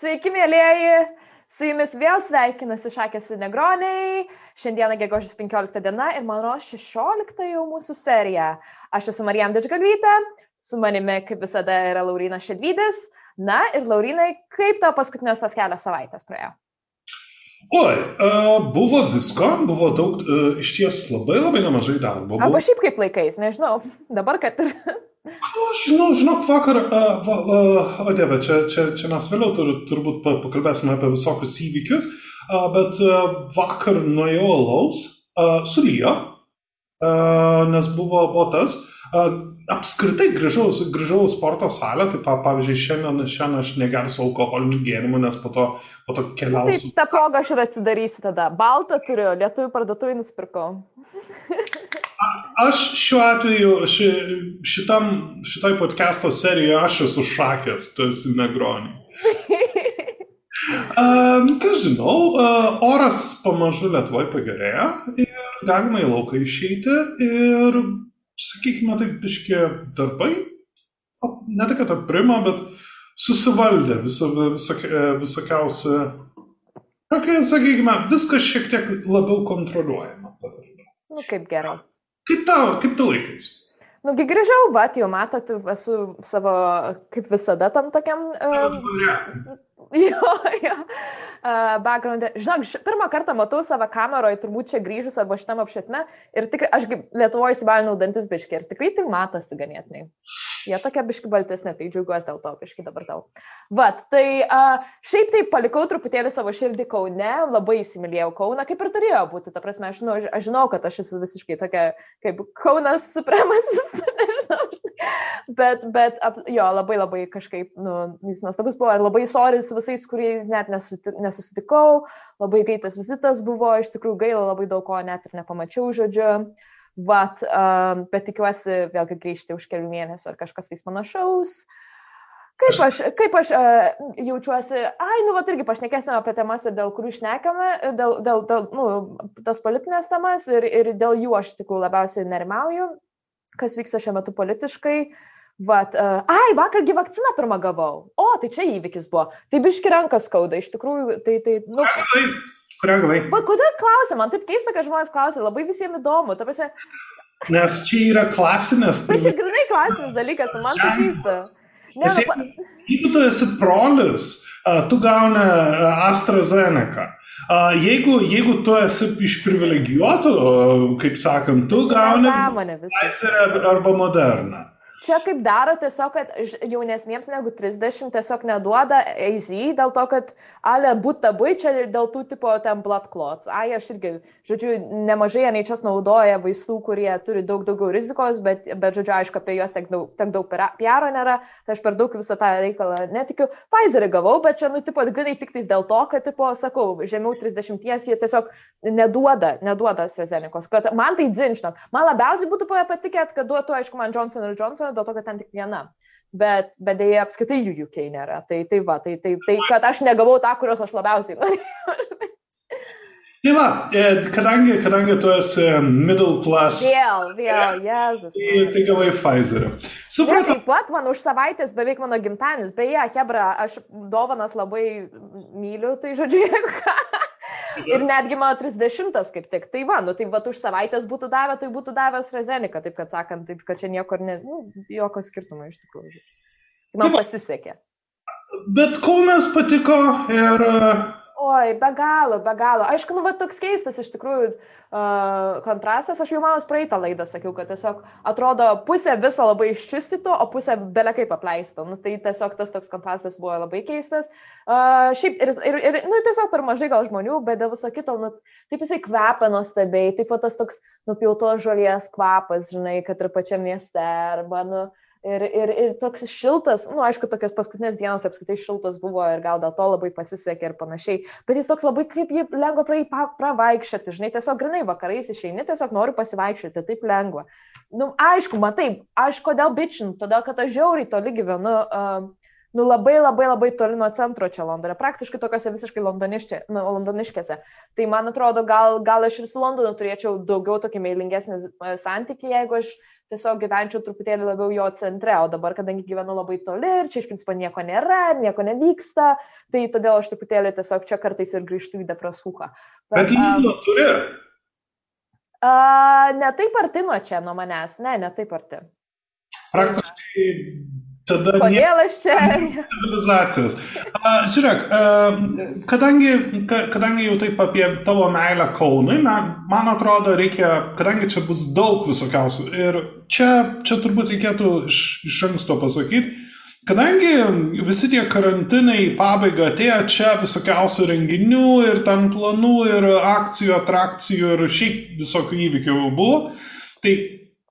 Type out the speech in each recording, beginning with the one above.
Sveiki, mėlyjeji! Su jumis vėl sveikinasi Šakės Negroniai. Šiandieną gegužės 15 diena ir mano 16 jau mūsų serija. Aš esu Marijam Dečgalvytė, su manimi kaip visada yra Laurina Šedvydis. Na ir Laurinai, kaip tau paskutinės tas kelias savaitės praėjo? Oi, uh, buvo visko, buvo daug, uh, iš ties labai labai nemažai darbo. Buvo... Arba šiaip kaip laikais, nežinau, dabar kad ir Aš žinau, žinok, vakar, uh, va, uh, o dieve, čia, čia, čia mes vėliau tur, turbūt pakalbėsime apie visokius įvykius, uh, bet uh, vakar nuėjau alaus, uh, sulyjo, uh, nes buvo, buvo tas, uh, apskritai grįžau, grįžau į sporto salę, tai pa, pavyzdžiui, šiandien, šiandien aš negersiu alkoholinių gėrimų, nes po to, po to keliausiu. Taip, tą progą aš ir atsidarysiu tada. Baltą turiu, lietuvių parduotuvį nusipirkau. Aš šiuo atveju, ši, šitam, šitai podcast'o serijoje aš esu šakės, tu esi negronė. Uh, ką žinau, uh, oras pamažu Lietuvoje pagerėja ir galima į lauką išeiti ir, sakykime, taip biški darbai, ne tik, kad aprima, bet susivaldė viso, visokie, visokiausi, okay, sakykime, viskas šiek tiek labiau kontroliuojama. Nu, kaip gerai. Kaip tau, kaip tu laikais? Nugi grįžau, va, jau matot, esu savo, kaip visada, tam tokiam... Um, jo, jo. Uh, background. Žinok, pirmą kartą matau savo kameroje, turbūt čia grįžus arba šitam apšvietime ir tikrai, aš Lietuvoje įsibalinau dantis biški ir tikrai tai matosi ganėtinai. Jie tokia biški baltesnė, tai džiaugiuosi dėl to, biški dabar tau. Vat, tai uh, šiaip tai palikau truputėlį savo širdį Kaune, labai įsimylėjau Kauną, kaip ir turėjo būti. Ta prasme, aš, nu, aš žinau, kad aš esu visiškai tokia kaip Kaunas supremasis, nežinau. Bet, bet ap, jo, labai labai kažkaip, nu, jis nuostabus buvo ir labai soris visais, kuriais net nesusitikau, labai greitas vizitas buvo, iš tikrųjų gaila, labai daug ko net ir nepamačiau žodžiu. Vat, um, bet tikiuosi vėlgi grįžti už kelių mėnesių ar kažkas tais panašaus. Kaip aš, kaip aš uh, jaučiuosi, ai, nu, va, irgi pašnekėsime apie temas, dėl kurių šnekame, dėl, dėl, dėl nu, tas politinės temas ir, ir dėl jų aš tikrųjų labiausiai nerimauju, kas vyksta šiuo metu politiškai. Vat, uh, ai, vakargi vakciną pirmą gavau. O, tai čia įvykis buvo. Tai biški rankas skauda, iš tikrųjų, tai, tai, nu. Kurią gavai? Va, kodėl klausia? Man taip keista, kad žmonės klausia, labai visiems įdomu. Ta prasme, Nes čia yra klasinės. tai čia grinai klasinis dalykas, man tai keista. Ne, Nes nu, jeigu, jeigu tu esi brolis, tu gauni AstraZeneca. Uh, jeigu, jeigu tu esi iš privilegijuotų, uh, kaip sakant, tu gauni nesąmonė viskas. Pfizer arba Moderna. Čia kaip daro tiesiog, kad jaunesniems negu 30 tiesiog neduoda AZ dėl to, kad ale būt tabai čia ir dėl tų tipo ten blood clots. Ai, aš irgi, žodžiu, nemažai NHS naudoja vaistų, kurie turi daug daugiau rizikos, bet, bet žodžiu, aišku, apie juos tiek daug, tiek daug piaro nėra, tai aš per daug visą tą reikalą netikiu. Pfizerį gavau, bet čia, nu, tipo, grinai tik tais dėl to, kad, tipo, sakau, žemiau 30 jie tiesiog neduoda, neduoda AstraZeneca. Kad man tai dzinžinok. Man labiausiai būtų patikėt, kad duotų, aišku, man Johnson ir Johnson, dėl to, kad ten tik viena. Bet, bet dėja apskritai jų UK nėra. Tai, tai va, tai, tai, tai kad aš negavau tą, kurios aš labiausiai norėjau. Tai va, e, kadangi, kadangi tu esi middle class, Vėl, vėl, Jėzus. tai, tai gavai Pfizerį. Ir Supratau. taip pat man už savaitės beveik mano gimtadienis. Beje, Hebra, aš dovanas labai myliu, tai žodžiu, jeigu ką. Ir netgi mano 30 kaip tik. Tai va, nu tai va, už savaitės būtų davę, tai būtų davęs Rezenika, taip kad sakant, taip kad čia niekur, ne, nu, jokio skirtumo iš tikrųjų. Tai man Tai pasisekė. Bet Kaunas patiko ir Oi, be galo, be galo. Aišku, nu, va, toks keistas iš tikrųjų uh, kontrastas. Aš jau manos praeitą laidą sakiau, kad tiesiog atrodo pusė viso labai iščistyto, o pusė belia kaip apleista. Nu, tai tiesiog tas toks kontrastas buvo labai keistas. Uh, šiaip ir, ir, ir, nu, tiesiog per mažai gal žmonių, bet dėl viso kito, nu, taip jisai kvepia nuostabiai, taip pat tas toks nupjautos žolės kvapas, žinai, kad ir pačiam mieste, arba, nu, Ir, ir, ir toks šiltas, na, nu, aišku, tokios paskutinės dienos apskritai šiltas buvo ir gal dėl to labai pasisekė ir panašiai, bet jis toks labai kaip jį lengva pravaikščioti, žinai, tiesiog grinai vakarais išeini, tiesiog noriu pasivaikščioti, taip lengva. Nu, aišku, matai, aš kodėl bičin, todėl kad aš žiauriai toli gyvenu. Uh, Nu, labai labai labai toli nuo centro čia Londone, praktiškai tokiuose visiškai nu, londoniškėse. Tai man atrodo, gal, gal aš ir su Londonu turėčiau daugiau tokį meilingesnį santykį, jeigu aš tiesiog gyvenčiau truputėlį labiau jo centre, o dabar, kadangi gyvenu labai toli ir čia iš principo nieko nėra, nieko nevyksta, tai todėl aš truputėlį tiesiog čia kartais ir grįžtu į depresuką. Bet, Bet Lidlo um, turi. Uh, ne taip arti nuo čia, nuo manęs, ne, ne taip arti. Praktiškai tada... Kodėl aš čia? Civilizacijos. Uh, žiūrėk, uh, kadangi, ka, kadangi jau taip apie tavo meilę Kaunui, man, man atrodo, reikia, kadangi čia bus daug visokiausių ir čia, čia turbūt reikėtų iš, iš anksto pasakyti, Kadangi visi tie karantinai pabaiga atėjo, čia visokiausių renginių ir ten planų ir akcijų, atrakcijų ir šiaip visokių įvykių buvo, tai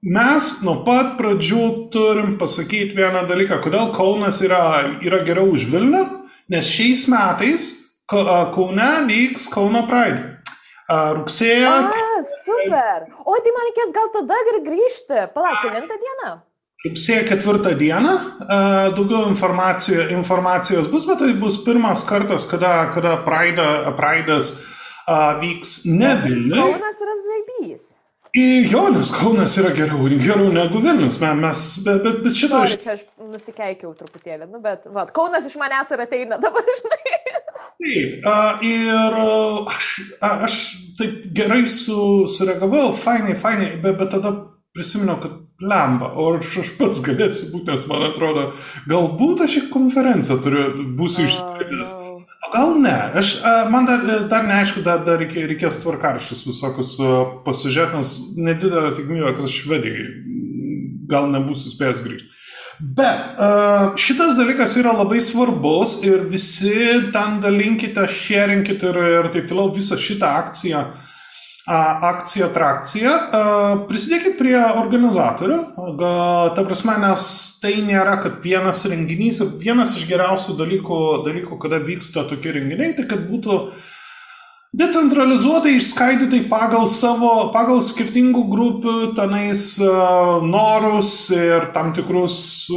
mes nuo pat pradžių turim pasakyti vieną dalyką, kodėl Kaunas yra, yra geriau už Vilnių, nes šiais metais Kaune vyks Kauno Pride. Rugsėjo. A, super. O tai man reikės gal tada ir grįžti. Palauk, kelintą dieną? Rugsėjo ketvirtą dieną daugiau informacijos, informacijos bus, bet tai bus pirmas kartas, kada, kada Praida, Praidas vyks ne Vilniuje. Kaunas yra zaibys. Jo, nes Kaunas yra geriau, geriau negu Vilnius. Mes, bet, bet, bet šitą... Aš čia aš nusikeikiau truputėlį, nu, bet va, Kaunas iš manęs ir ateina dabar, žinai. Taip, ir aš, aš taip gerai su, sureagavau, fainai, fainai, bet, bet tada prisiminiau, kad lemba, o aš, aš pats galėsiu būti, nes man atrodo, galbūt aš į konferenciją turiu, būsiu išskridęs. O gal ne, aš, man dar, dar neaišku, dar, dar reikės, reikės tvarkaršius visokius pasižiūrėti, nes nedidelė tikimybė, kad švedijai gal nebūsiu spėjęs grįžti. Bet šitas dalykas yra labai svarbus ir visi ten dalinkite, šerinkite ir, ir taip toliau visą šitą akciją uh, akcija, atrakcija. Prisidėkit prie organizatorių. Ta prasme, nes tai nėra, kad vienas renginys ir vienas iš geriausių dalykų, dalykų kada vyksta tokie renginiai, tai kad būtų decentralizuotai išskaidytai pagal savo, pagal skirtingų grupių tenais norus ir tam tikrus,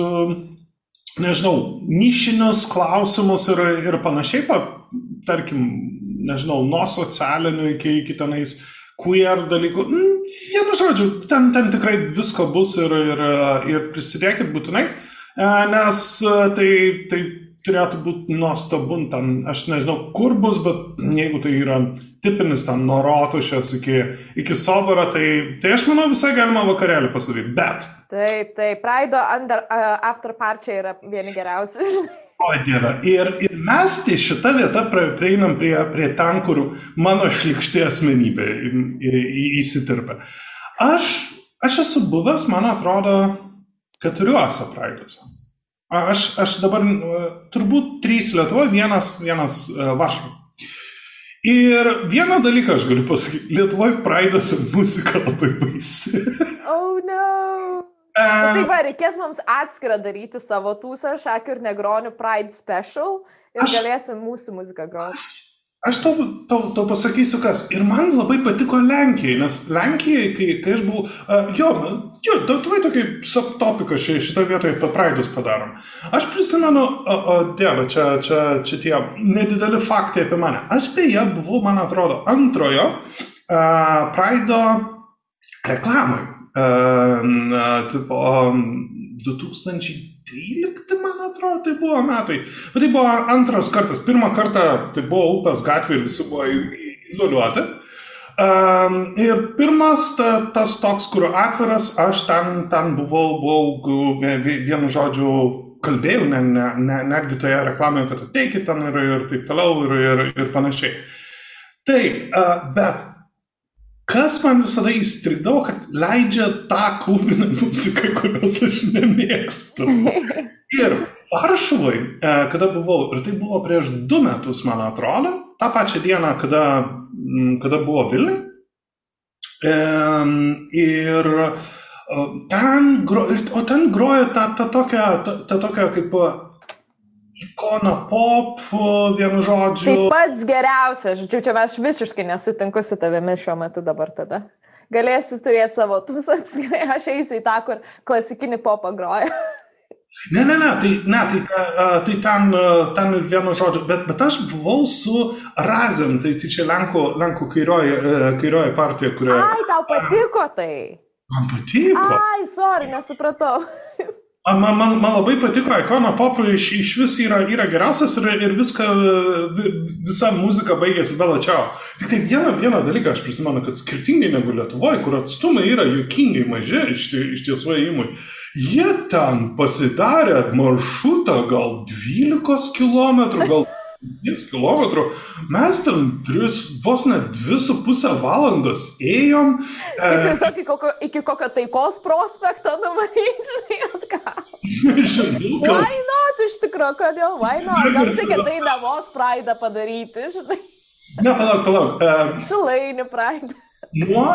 nežinau, nišinius klausimus ir, ir panašiai, pa, tarkim, nežinau, nuo socialinių iki, iki tenais queer dalykų. Mm, vienu žodžiu, ten, ten tikrai visko bus ir, ir, ir prisidėkit būtinai, e, nes e, tai, tai turėtų būti nuostabu, ten, aš nežinau, kur bus, bet jeigu tai yra tipinis ten nuo rotušės iki, iki soboro, tai, tai aš manau visai galima vakarėlį pasidaryti, bet. Taip, taip, Praido under, uh, after parčiai yra vieni geriausių, žinai. O Dieve, ir, ir mes tai šitą vietą prieinam prie, prie ten, kur mano šlikštė asmenybė įsitirpia. Aš, aš esu buvęs, man atrodo, keturiuose praiduose. Aš, aš dabar turbūt trys Lietuvoje, vienas, vienas uh, Vašų. Ir vieną dalyką aš galiu pasakyti, Lietuvoje praiduose muzika labai baisi. Oh no. Uh, tai va, reikės mums atskirą daryti savo tūsą, šakių ir negronių Pride Special ir aš, galėsim mūsų muziką groti. Aš, aš tau, tau, tau pasakysiu kas. Ir man labai patiko Lenkijai, nes Lenkijai, kai, kai aš buvau, uh, jo, jo, tavai tokį subtopiką šitą vietoje apie Pride'us padarom. Aš prisimenu, o, o dieve, čia, čia, čia tie nedideli faktai apie mane. Aš beje buvau, man atrodo, antrojo uh, Pride'o reklamai tipo 2013, man atrodo, tai buvo metai. Bet tai buvo antras kartas. Pirmą kartą tai buvo upės gatvė ir visi buvo izoliuoti. Um, ir pirmas ta, tas toks, kur atviras, aš ten, ten buvau, buvau vienu žodžiu kalbėjau, ne, ne, ne, netgi toje reklamoje, kad ateikit ten ir, ir taip toliau ir, ir, ir panašiai. Taip, uh, bet kas man visada įstrigdavo, kad leidžia tą klubinę muziką, kurios aš nemėgstu. Ir Varšuvai, e, kada buvau, ir tai buvo prieš du metus, man atrodo, tą pačią dieną, kada, kada buvo Vilniui. Ir e, ten, o ten grojo ta, ta tokia, ta, ta tokia kaip ikona pop, vienu žodžiu. Tai pats geriausias, žodžiu, čia aš visiškai nesutinku su tavimi šiuo metu dabar tada. Galėsi turėti savo tūsas, aš eisiu į tą, kur klasikinį popą groja. Ne, ne, ne, tai, ne, tai, tai ten, ten vienu žodžiu, bet, bet aš buvau su Razem, tai, tai čia Lenkų, Lenkų kairioji, kairioji partija, kurioje. Ai, tau patiko tai. Man patiko. Ai, sorry, nesupratau. Man, man, man labai patiko, Icona Pop iš, iš vis yra, yra geriausias ir, ir viską, visa muzika baigėsi Bela Čiao. Tik tai vieną, vieną dalyką aš prisimenu, kad skirtingai negu Lietuvoje, kur atstumai yra juokingai maži iš, iš tiesų įimui, jie ten pasidarė maršrutą gal 12 km, gal 10 km, mes ten tris, vos net 2,5 valandas ėjom. E... Tiesiog iki kokio, iki kokio taikos prospekto nuvaryti, žinai, ką. Nežinau. Gal... Why not, iš tikrųjų, kodėl, why not? Gal tik tai Davos praidą padaryti, žinai. Ne, palauk, palauk. Uh, Šilainių praidą. Nuo,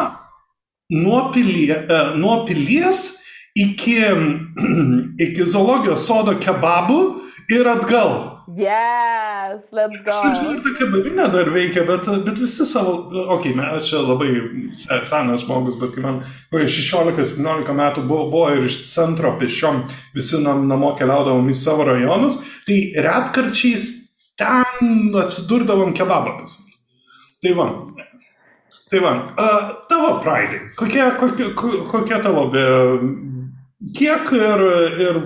nuo, pilie, uh, nuo pilies iki, iki zoologijos sodo kebabų ir atgal. Yes, let's go. Aš nežinau, ar ta kebabinė dar veikia, bet, bet visi savo, okei, okay, aš čia labai senas žmogus, bet kai man 16-17 metų buvo, buvo ir iš centro pešiom visi nam, namo keliaudavom į savo rajonus, tai retkarčiais ten atsidurdavom kebabą pas. Tai va, tai va, uh, tavo praidai, kokie, kokie, kokie tavo, be, kiek ir, ir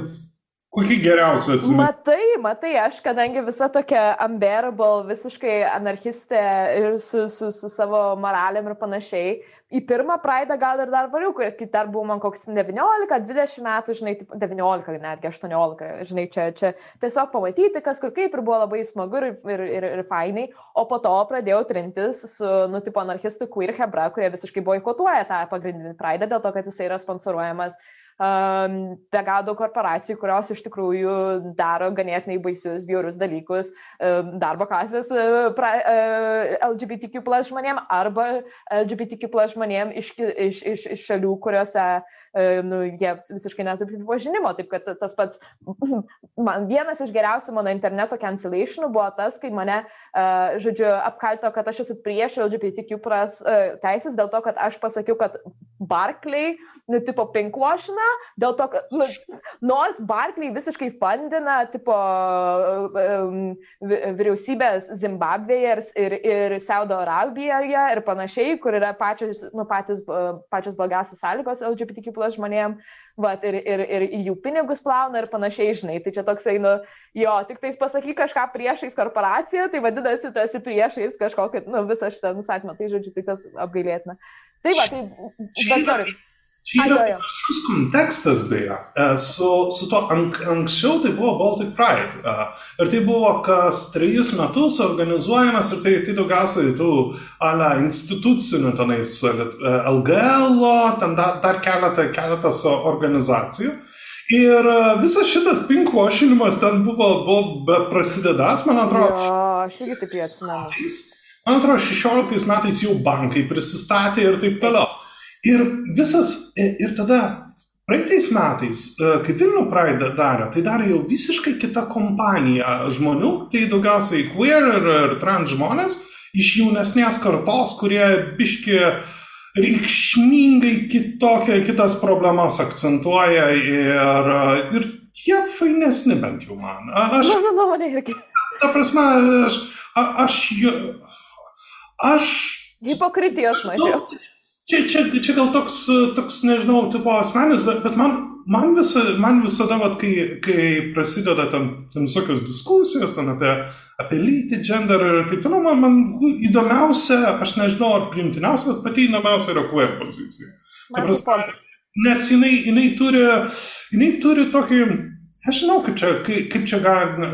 Kokį geriausią atsimenu? Matai, matai, aš kadangi visa tokia unbearable, visiškai anarchistė ir su, su, su savo moralėm ir panašiai, į pirmą praidą gal ir dar variu, kai dar buvo man koks 19-20 metų, žinai, 19, netgi 18, žinai, čia, čia tiesiog pamatyti, kas kur kaip ir buvo labai smagu ir, ir, ir, ir fainai, o po to pradėjau trintis su, nu, tipo anarchistų Queer Hebra, kurie visiškai boikotuoja tą pagrindinį praidą dėl to, kad jisai yra sponsoruojamas be daug korporacijų, kurios iš tikrųjų daro ganėtinai baisius, bjaurus dalykus darbo klasės pra, LGBTQ plus žmonėm arba LGBTQ plus žmonėm iš, iš, iš, iš šalių, kuriuose nu, jie visiškai neturi pripažinimo. Taip kad tas pats, man vienas iš geriausių mano interneto cancellationų buvo tas, kai mane, žodžiu, apkalto, kad aš esu prieš LGBTQ plus teisės dėl to, kad aš pasakiau, kad Barclay, nu, tipo, pinkuošina, dėl to, kad, nu, nors Barclay visiškai fundina, tipo, vyriausybės Zimbabvėje ir, ir, Saudo Arabijoje ir panašiai, kur yra pačios, nu, patys, pačios blogiausios sąlygos LGBTQ plus žmonėm, vat, ir, ir, ir jų pinigus plauna ir panašiai, žinai. Tai čia toksai, nu, jo, tik tais pasakyk kažką priešais korporaciją, tai vadinasi, tu esi priešais kažkokį, nu, visą šitą nusatymą, tai žodžiu, tai tas apgailėtina. Tai va, tai, bet noriu. Čia yra panašus kontekstas beje. Su, su to ank, anksčiau tai buvo Baltic Pride. Ir tai buvo kas trejus metus organizuojamas ir tai, tai daugiausiai tų ala, institucinių tenais LGL, ten dar, dar keletą, keletas organizacijų. Ir visas šitas pinkvošinimas ten buvo, buvo prasidedęs, man atrodo. Jo, aš irgi taip jį atsimenu. Man atrodo, 16 metais jau bankai prisistatė ir taip toliau. Ir visas, e, ir tada praeitais metais, e, kai Vilnių Pride darė, tai darė jau visiškai kita kompanija žmonių, tai daugiausiai queer ir, ir trans žmonės iš jaunesnės kartos, kurie biški reikšmingai kitokią, kitas problemas akcentuoja ir, ir jie fainesni bent jau man. Aš, Mano nuomonė irgi. Ta prasme, aš, aš, aš Hipokritijos mažiau. Čia, čia, čia gal toks, toks nežinau, tipo asmenis, bet, bet man, man, visa, man visada, vat, kai, kai prasideda tam, tam visokios diskusijos ten apie, apie lytį, gender ir taip toliau, man, man įdomiausia, aš nežinau ar primtiniausia, bet pati įdomiausia yra queer pozicija. Prasme, nes jinai, jinai, turi, jinai turi tokį Aš žinau, kaip čia, kaip, kaip čia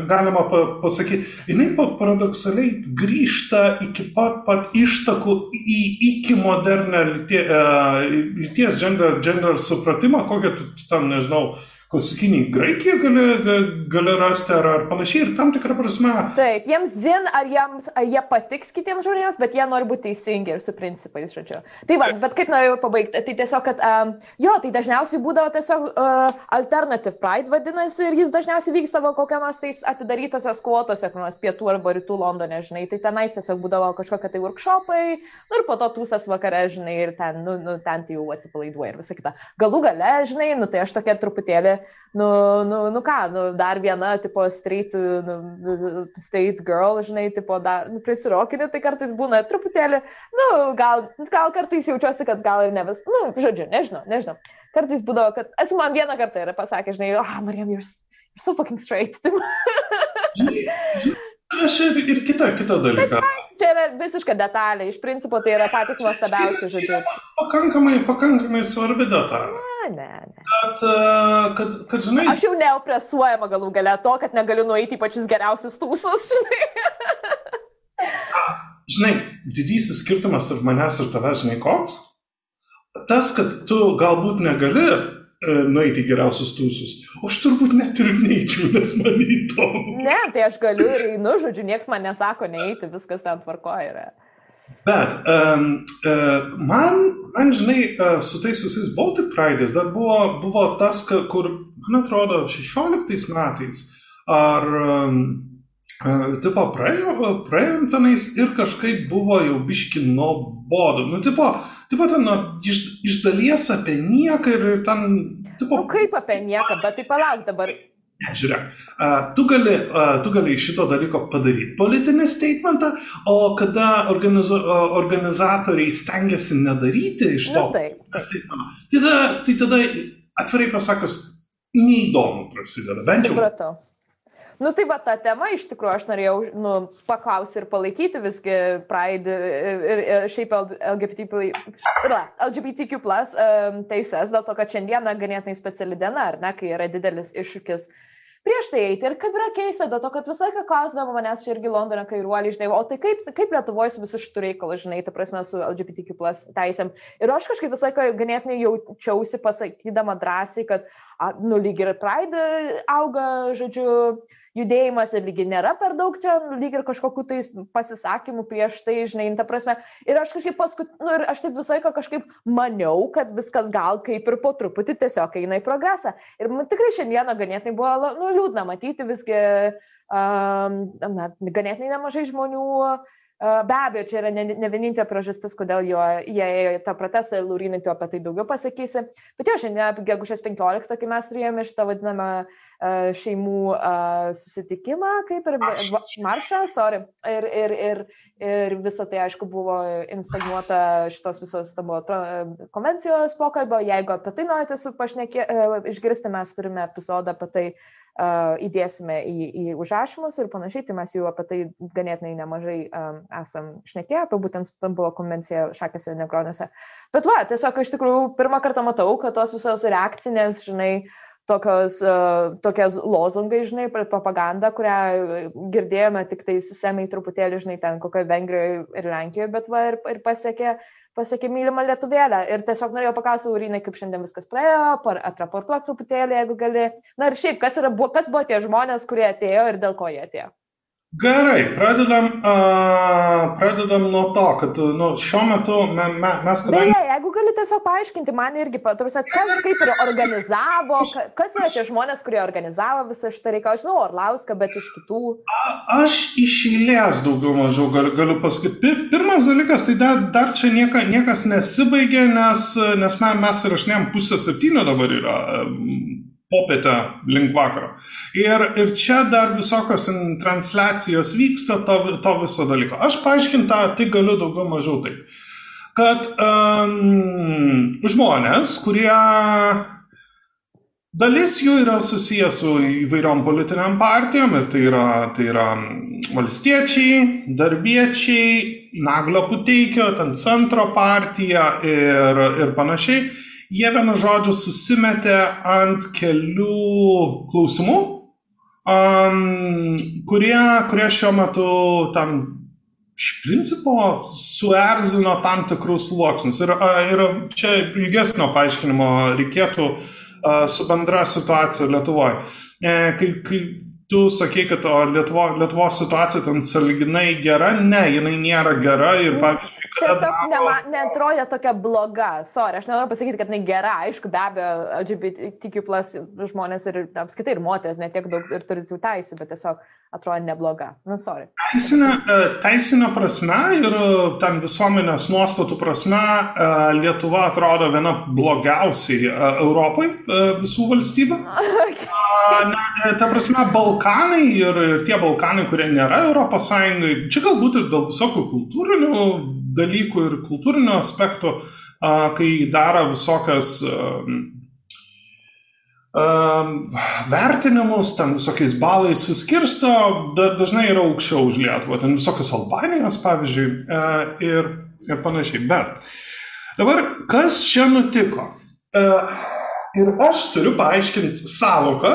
galima pasakyti. Jis paradoksaliai grįžta iki pat, pat ištakų į iki modernę lyties gender, gender supratimą, kokią tu tam, nežinau, klasikinį Graikiją gali, gali rasti ar, ar panašiai ir tam tikrą prasme. Taip, jiems zin, ar, jiems, ar jie patiks kitiems žmonėms, bet jie nori būti teisingi ir su principais, žodžiu. Tai va, bet kaip norėjau pabaigti, tai tiesiog, kad, um, jo, tai dažniausiai būdavo tiesiog uh, Alternative Pride vadinasi ir jis dažniausiai vykstavo kokią nors tais atidarytose skvotose, kur nors pietų arba rytų Londone, žinai, tai tenais tiesiog būdavo kažkokie tai workshopai, nu ir po to tūsas vakare, žinai, ir ten, nu, nu ten tai jau atsipalaiduoja ir visą kitą. Galų gale, žinai, nu tai aš tokia truputėlį nu, nu, nu ką, nu, dar viena, tipo, straight, nu, straight girl, žinai, tipo, dar, nu, prisirokinė, tai kartais būna truputėlį, nu, gal, gal kartais jaučiuosi, kad gal ir ne vis, nu, žodžiu, nežinau, nežinau. Kartais būdavo, kad esu man vieną kartą yra pasakę, žinai, ah, oh, Marijam, you're, you're so fucking straight. Aš ir, ir kitą, kitą dalyką. Čia yra visiška detalė, iš principo tai yra patys nuostabiausi žodžiai. Pakankamai, pakankamai svarbi detalė. Ne, ne, ne. Kad, kad, kad, žinai. Aš jau neopresuojama galų gale to, kad negaliu nueiti į pačius geriausius tūsus, žinai. žinai, didysis skirtumas tarp manęs ir tavęs, žinai, koks? Tas, kad tu galbūt negali nueiti į geriausius tūsus. O aš turbūt net ir neįčiau, nes man įdomu. Ne, tai aš galiu ir einu, žodžiu, niekas man nesako neįti, viskas ten tvarkoja yra. Bet um, uh, man, man, žinai, uh, su tais visais Baltic Pride'ais dar buvo, buvo tas, kur, man atrodo, 16 metais ar um, tipo praėjom, praėjom tenais ir kažkaip buvo jau biški nuobodu. Nu, tipo, pat, nu, iš, iš dalies apie nieką ir ten... Tipo... Nu, kaip apie nieką, bet tai palauk dabar. Ne, žiūrėk, uh, tu, gali, uh, tu gali iš šito dalyko padaryti politinį statementą, o kada organizu, uh, organizatoriai stengiasi nedaryti iš to nu, taip, taip. statementą, tai tada, tai tada atvirai pasakus, neįdomu prasideda. Bent jau. Supratau. Nu tai va ta tema iš tikrųjų aš norėjau nu, paklausti ir palaikyti visgi Pride ir, ir, ir šiaip LGBT, LGBTQ plus um, teises, dėl to, kad šiandieną ganėtinai speciali diena, ar ne, kai yra didelis iššūkis prieš tai eiti. Ir kaip yra keista, dėl to, kad visą laiką klausdavo manęs čia irgi Londone kairuoliai, žinai, o tai kaip, kaip Lietuvoje su visu šitų reikalų, žinai, ta prasme, su LGBTQ plus teisėm. Ir aš kažkaip visą laiką ganėtinai jaučiausi pasakydama drąsiai, kad, a, nu, lyg ir Pride auga, žodžiu, judėjimas ir lygiai nėra per daug čia, lyg ir kažkokiu tai pasisakymų prieš tai, žinai, ta prasme. Ir aš kažkaip paskui, nu ir aš taip visą laiką kažkaip maniau, kad viskas gal kaip ir po truputį tiesiog eina į progresą. Ir man tikrai šiandieną ganėtinai buvo, nu, liūdna matyti visgi, um, na, ganėtinai nemažai žmonių uh, Be abejo, čia yra ne, ne vienintelė priežastis, kodėl jo, jie ėjo į tą protestą, Laurinai, tu apie tai daugiau pasakysi. Bet jau šiandien, gegužės 15, kai mes turėjome šitą vadinamą šeimų susitikimą, kaip ir maršą, sorry. Ir, ir, ir, ir visa tai, aišku, buvo instaliuota šitos visos tamo konvencijos pokalbio. Jeigu apie tai norite pašnekė, išgirsti, mes turime epizodą apie tai uh, įdėsime į, į užrašymus ir panašiai, tai mes jau apie tai ganėtinai nemažai esam šnekėję, apie būtent Stambulo konvenciją šakėse negroniuose. Bet va, tiesiog iš tikrųjų pirmą kartą matau, kad tos visos reakcinės, žinai, tokios, uh, tokias lozungai, žinai, propaganda, kurią girdėjome tik tai sistemai truputėlį, žinai, ten kokioje Vengrijoje ir Lenkijoje, bet va ir, ir pasiekė pasiekė mylimą lietuvėlę. Ir tiesiog norėjau paklausti, Laurinai, kaip šiandien viskas praėjo, atraportuok truputėlį, jeigu gali. Na ir šiaip, kas, yra, kas buvo tie žmonės, kurie atėjo ir dėl ko jie atėjo? Gerai, pradedam, uh, pradedam nuo to, kad nu, šiuo metu me, me, mes kadangi... Beje, jeigu gali tiesiog paaiškinti man irgi, tarsi, kas kaip ir organizavo, kas yra tie žmonės, kurie organizavo visą šitą reikalą, žinau, Orlauską, bet iš kitų. A, aš iš eilės daugiau mažiau galiu, galiu pasakyti. Pirmas dalykas, tai dar, dar čia nieka, niekas nesibaigė, nes, nes mes įrašinėjom pusę septynių dabar yra popietę link vakaro. Ir, ir čia dar visokios transliacijos vyksta to, to viso dalyko. Aš paaiškintą, tai galiu daugiau mažiau taip. Kad um, žmonės, kurie dalis jų yra susijęs su įvairiom politiniam partijom ir tai yra, tai yra valstiečiai, darbiečiai, Naglio Puteikio, ten centro partija ir, ir panašiai jie vienu žodžiu susimetė ant kelių klausimų, um, kurie, kurie šiuo metu tam iš principo suerzino tam tikrus sluoksnius. Ir, ir čia ilgesnio paaiškinimo reikėtų uh, su bendra situacija Lietuvoje. E, kai, kai tu sakei, kad Lietuvo, Lietuvos situacija ten saliginai gera, ne, jinai nėra gera ir pavyzdžiui. Tiesiog nema, netrodė tokia bloga. Sorry, aš nenoriu pasakyti, kad jinai gera. Aišku, be abejo, LGBTQ plus žmonės ir apskaitai ir moteris netiek daug ir turi tų teisų, bet tiesiog atrodo nebloga. Nu, sorry. Teisinė, e, teisinė prasme ir e, ten visuomenės nuostatų prasme e, Lietuva atrodo viena blogiausiai Europai visų valstybių. A, Na, ta prasme, Balkanai ir, ir tie Balkanai, kurie nėra Europos Sąjungai, čia galbūt ir dėl visokių kultūrinių dalykų ir kultūrinių aspektų, kai daro visokias vertinimus, ten visokiais balais suskirsto, da, dažnai yra aukščiau už Lietuvą, ten visokios Albanijos, pavyzdžiui, ir, ir panašiai. Bet dabar, kas čia nutiko? Ir aš turiu paaiškinti savoką,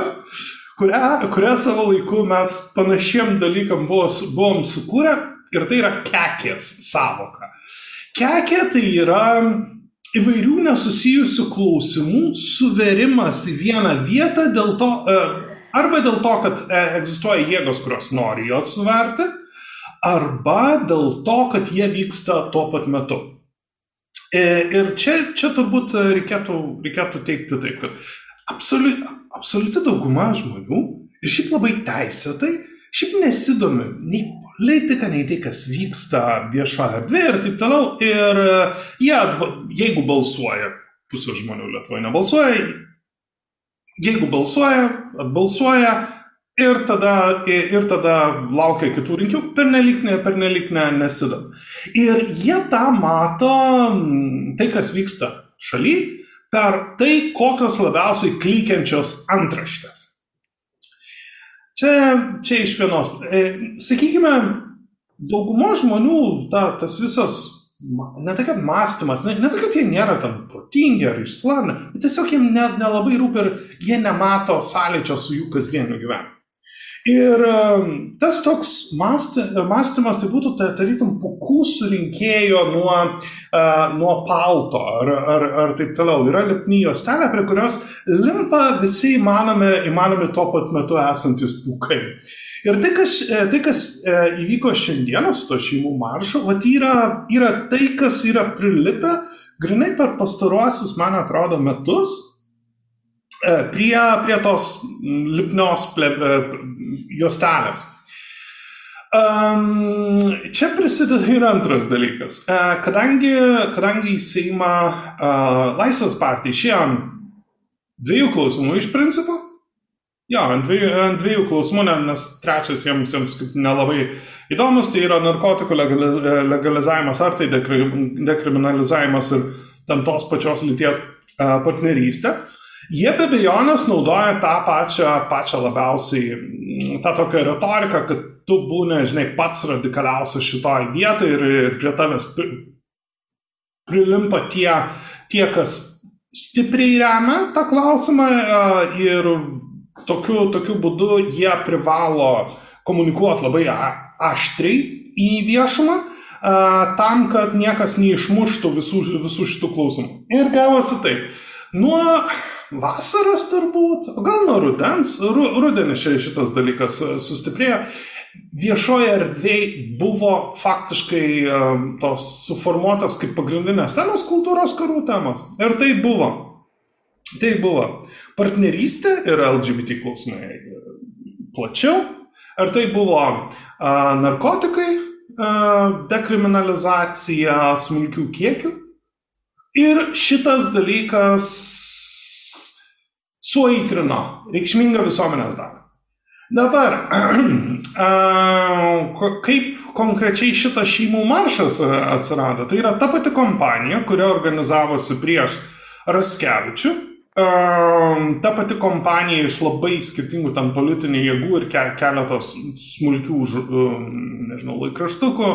kurią, kurią savo laiku mes panašiem dalykam buvo, buvom sukūrę, ir tai yra kekės savoka. Kekė tai yra įvairių nesusijusių klausimų suverimas į vieną vietą dėl to, e, arba dėl to, kad e, egzistuoja jėgos, kurios nori juos suverti, arba dėl to, kad jie vyksta tuo pat metu. E, Ir čia, čia turbūt reikėtų, reikėtų teikti taip, kad absoliuti, absoliuti dauguma žmonių ir šiaip labai teisėtai, šiaip nesidomi nei politika, nei tai, kas vyksta viešoje erdvėje ir taip toliau. Ir e, jie, jeigu balsuoja, pusė žmonių Lietuvoje nebalsuoja, jeigu balsuoja, atbalsuoja ir tada, ir tada laukia kitų rinkimų, pernelik, ne, pernelik ne, nesidom. Ir jie tą mato, tai kas vyksta šaly, per tai, kokios labiausiai klykiančios antraštės. Čia, čia iš vienos. E, sakykime, daugumo žmonių ta, tas visas, ne tai kad mąstymas, ne, ne tai kad jie nėra tam protingi ar išslavę, bet tiesiog jiems net nelabai rūpi ir jie nemato sąlyčio su jų kasdieniu gyvenimu. Ir em, tas toks mąsty, mąstymas tai būtų ta, tarytum pukų surinkėjo nuo, nuo palto ar, ar, ar taip toliau. Yra lipni juostelė, prie kurios limpa visi įmanomi, įmanomi tuo pat metu esantis pūkai. Ir tai, kas, e, tai, kas e, įvyko šiandieną su to šeimų maršu, vat yra, yra tai, kas yra prilipę grinai per pastaruosius, man atrodo, metus prie, prie tos lipnios e, juostelės. Um, čia prisideda ir antras dalykas. Uh, kadangi, kadangi į Seimą uh, Laisvės partija išėjo ant dviejų klausimų iš principo, jo, ant dviejų, ant dviejų klausimų, ne- nes trečias jiems, jiems kaip nelabai įdomus, tai yra narkotikų legali- legalizavimas ar tai dekri, dekriminalizavimas ir tam tos pačios lyties uh, partnerystė. Jie be abejonės naudoja tą pačią, pačią labiausiai, mm, tą tokią retoriką, kad tu būni, žinai, pats radikaliausias šitoje vietoje ir, ir prie tavęs pri, prilimpa tie, tie, kas stipriai remia tą klausimą e, ir tokiu, tokiu būdu jie privalo komunikuoti labai aštriai į viešumą e, tam, kad niekas neišmuštų visų, visų šitų klausimų. Ir gavosi taip. Nuo vasaros turbūt, o gal nuo rudens, ru, rudenį šitas dalykas e, sustiprėjo. Viešoje erdvėje buvo faktiškai um, tos suformuotos kaip pagrindinės temos kultūros karų temos. Ir tai buvo. Tai buvo partnerystė ir LGBT klausimai e, plačiau. Ar tai buvo a, narkotikai, a, dekriminalizacija smulkių kiekių. Ir šitas dalykas suaitrino reikšmingą visuomenės dalį. Dabar, kaip konkrečiai šitas šeimų maršas atsirado? Tai yra ta pati kompanija, kuri organizavosi prieš Raskevičių. Ta pati kompanija iš labai skirtingų tam politinių jėgų ir ke- keletos smulkių, nežinau, laikraštukų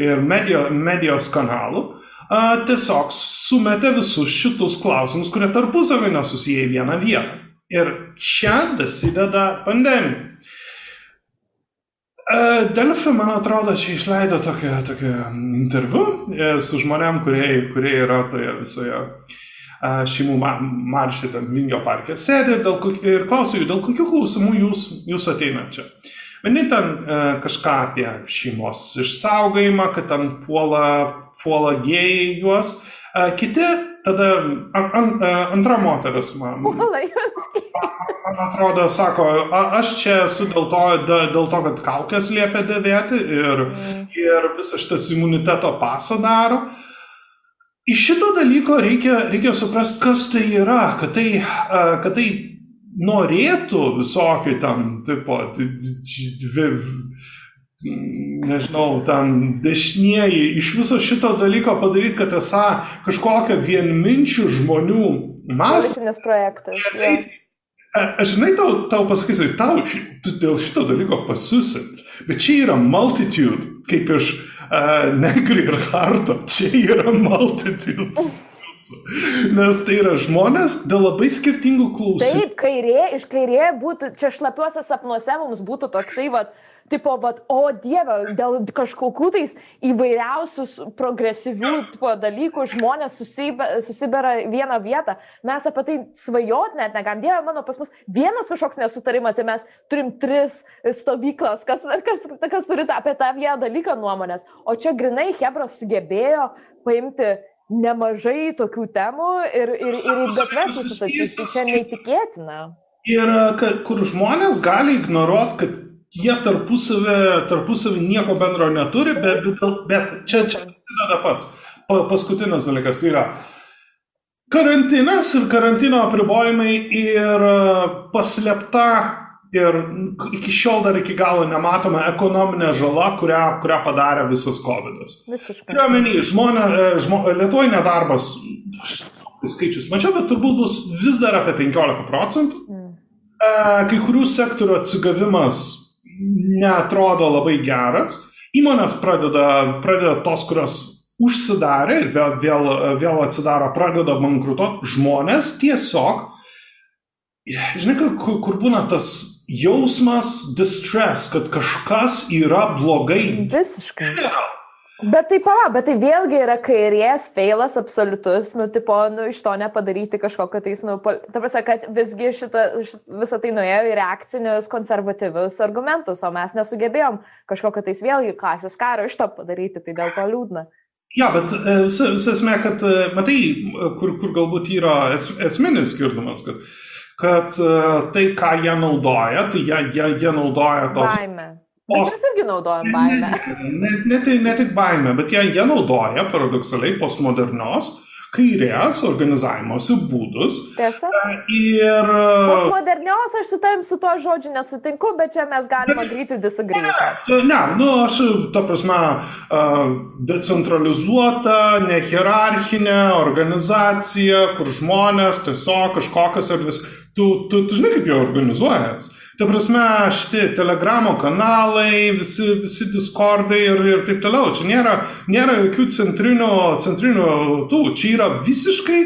ir medijos kanalų a, tiesiog sumetė visus šitus klausimus, kurie tarpusavį nesusiję į vieną vietą. Ir čia dasideda pandemija. Delfi, man atrodo, čia išleido tokią, tokią interviu e, su žmonėm, kurie, kurie yra toje visoje šeimų maršė ten Vingio parke sėdi ir, dėl, ir klausiu jų, dėl kokių klausimų jūs, jūs ateinat čia. Vieni ten e, kažką apie šeimos išsaugojimą, kad ten puola, puola gėjai juos, kiti tada an, an, antra moteris man. Puola juos. Man atrodo, sako, a, aš čia esu dėl to, dėl to, kad kaukės liepia dėvėti ir, mm. ir visas šitas imuniteto pasą daro. Iš šito dalyko reikia, reikia suprasti, kas tai yra, kad tai, kad tai norėtų visokiai ten, tipo, dvi, nežinau, ten dešinieji, iš viso šito dalyko padaryti, kad esą kažkokią vienminčių žmonių masę. Politinis projektas. Ja. Aš žinai, tau, tau pasakysiu, tau ši, dėl šito dalyko pasiusi, bet čia yra multitude, kaip iš uh, negri ir harto, čia yra multitudes. Nes tai yra žmonės dėl labai skirtingų klausimų. Taip, kairė, iš kairė būtų, čia šlapiuose sapnuose mums būtų toksai, va, tipo, vat, o Dieve, dėl kažkokių tais įvairiausių progresyvių tipo, dalykų žmonės susibera vieną vietą. Mes apie tai svajot net negalim. Dieve, mano pas mus vienas kažkoks nesutarimas ir mes turim tris stovyklas, kas, kas, kas turi apie tą vieną dalyką nuomonės. O čia grinai Hebras sugebėjo paimti nemažai tokių temų ir, ir, ir į gatves susistatyti. Tai čia neįtikėtina. Ir kur žmonės gali ignoruoti, kad jie tarpusavį, tarpusavį nieko bendro neturi, bet, bet, bet čia, čia yra pats. Pa, paskutinis dalykas tai yra karantinas ir karantino apribojimai ir e, paslėpta ir iki šiol dar iki galo nematoma ekonominė žala, kurią, kurią padarė visas COVID. Turiuomenį, žmonė, e, žmo, Lietuvoje nedarbas, aš skaičius mačiau, bet turbūt bus vis dar apie 15 procentų. Mm. E, kai kurių sektorių atsigavimas netrodo labai geras. Įmonės pradeda, pradeda tos, kurios užsidarė ir vėl, vėl, vėl atsidaro, pradeda bankrutuoti. Žmonės tiesiog, žinai, kur, kur būna tas jausmas distress, kad kažkas yra blogai. Visiškai. Bet tai pala, bet tai vėlgi yra kairės feilas absoliutus, nu, tipo, nu, iš to nepadaryti kažkokio tais, nu, ta prasme, kad visgi šita, šit, visą tai nuėjo į reakcinius konservatyvius argumentus, o mes nesugebėjom kažkokio tais vėlgi klasės karo iš to padaryti, tai dėl to liūdna. Ja, bet visa e, esmė, kad, e, matai, kur, kur galbūt yra es, esminis skirtumas, kad, kad e, tai, ką jie naudoja, tai jie, jie, jie naudoja tos... Baime Mes irgi naudojam baimę. Ne, ne, ne, ne tik baimę, bet jie, jie naudoja paradoksaliai postmodernios kairės organizavimosi būdus. Tiesa. E, ir... Postmodernios aš su tavim su tuo žodžiu nesutinku, bet čia mes galime greitai disagreeiti. Ne, ne, nu aš, ta prasme, e, decentralizuota, nehierarchinė organizacija, kur žmonės tiesiog kažkokios erdvės. Tu, tu, tu žinai, kaip jie organizuojas. Ta prasme, šitie telegramo kanalai, visi, visi diskordai ir, ir taip toliau. Čia nėra, nėra jokių centrinių, centrinių tų. Čia yra visiškai,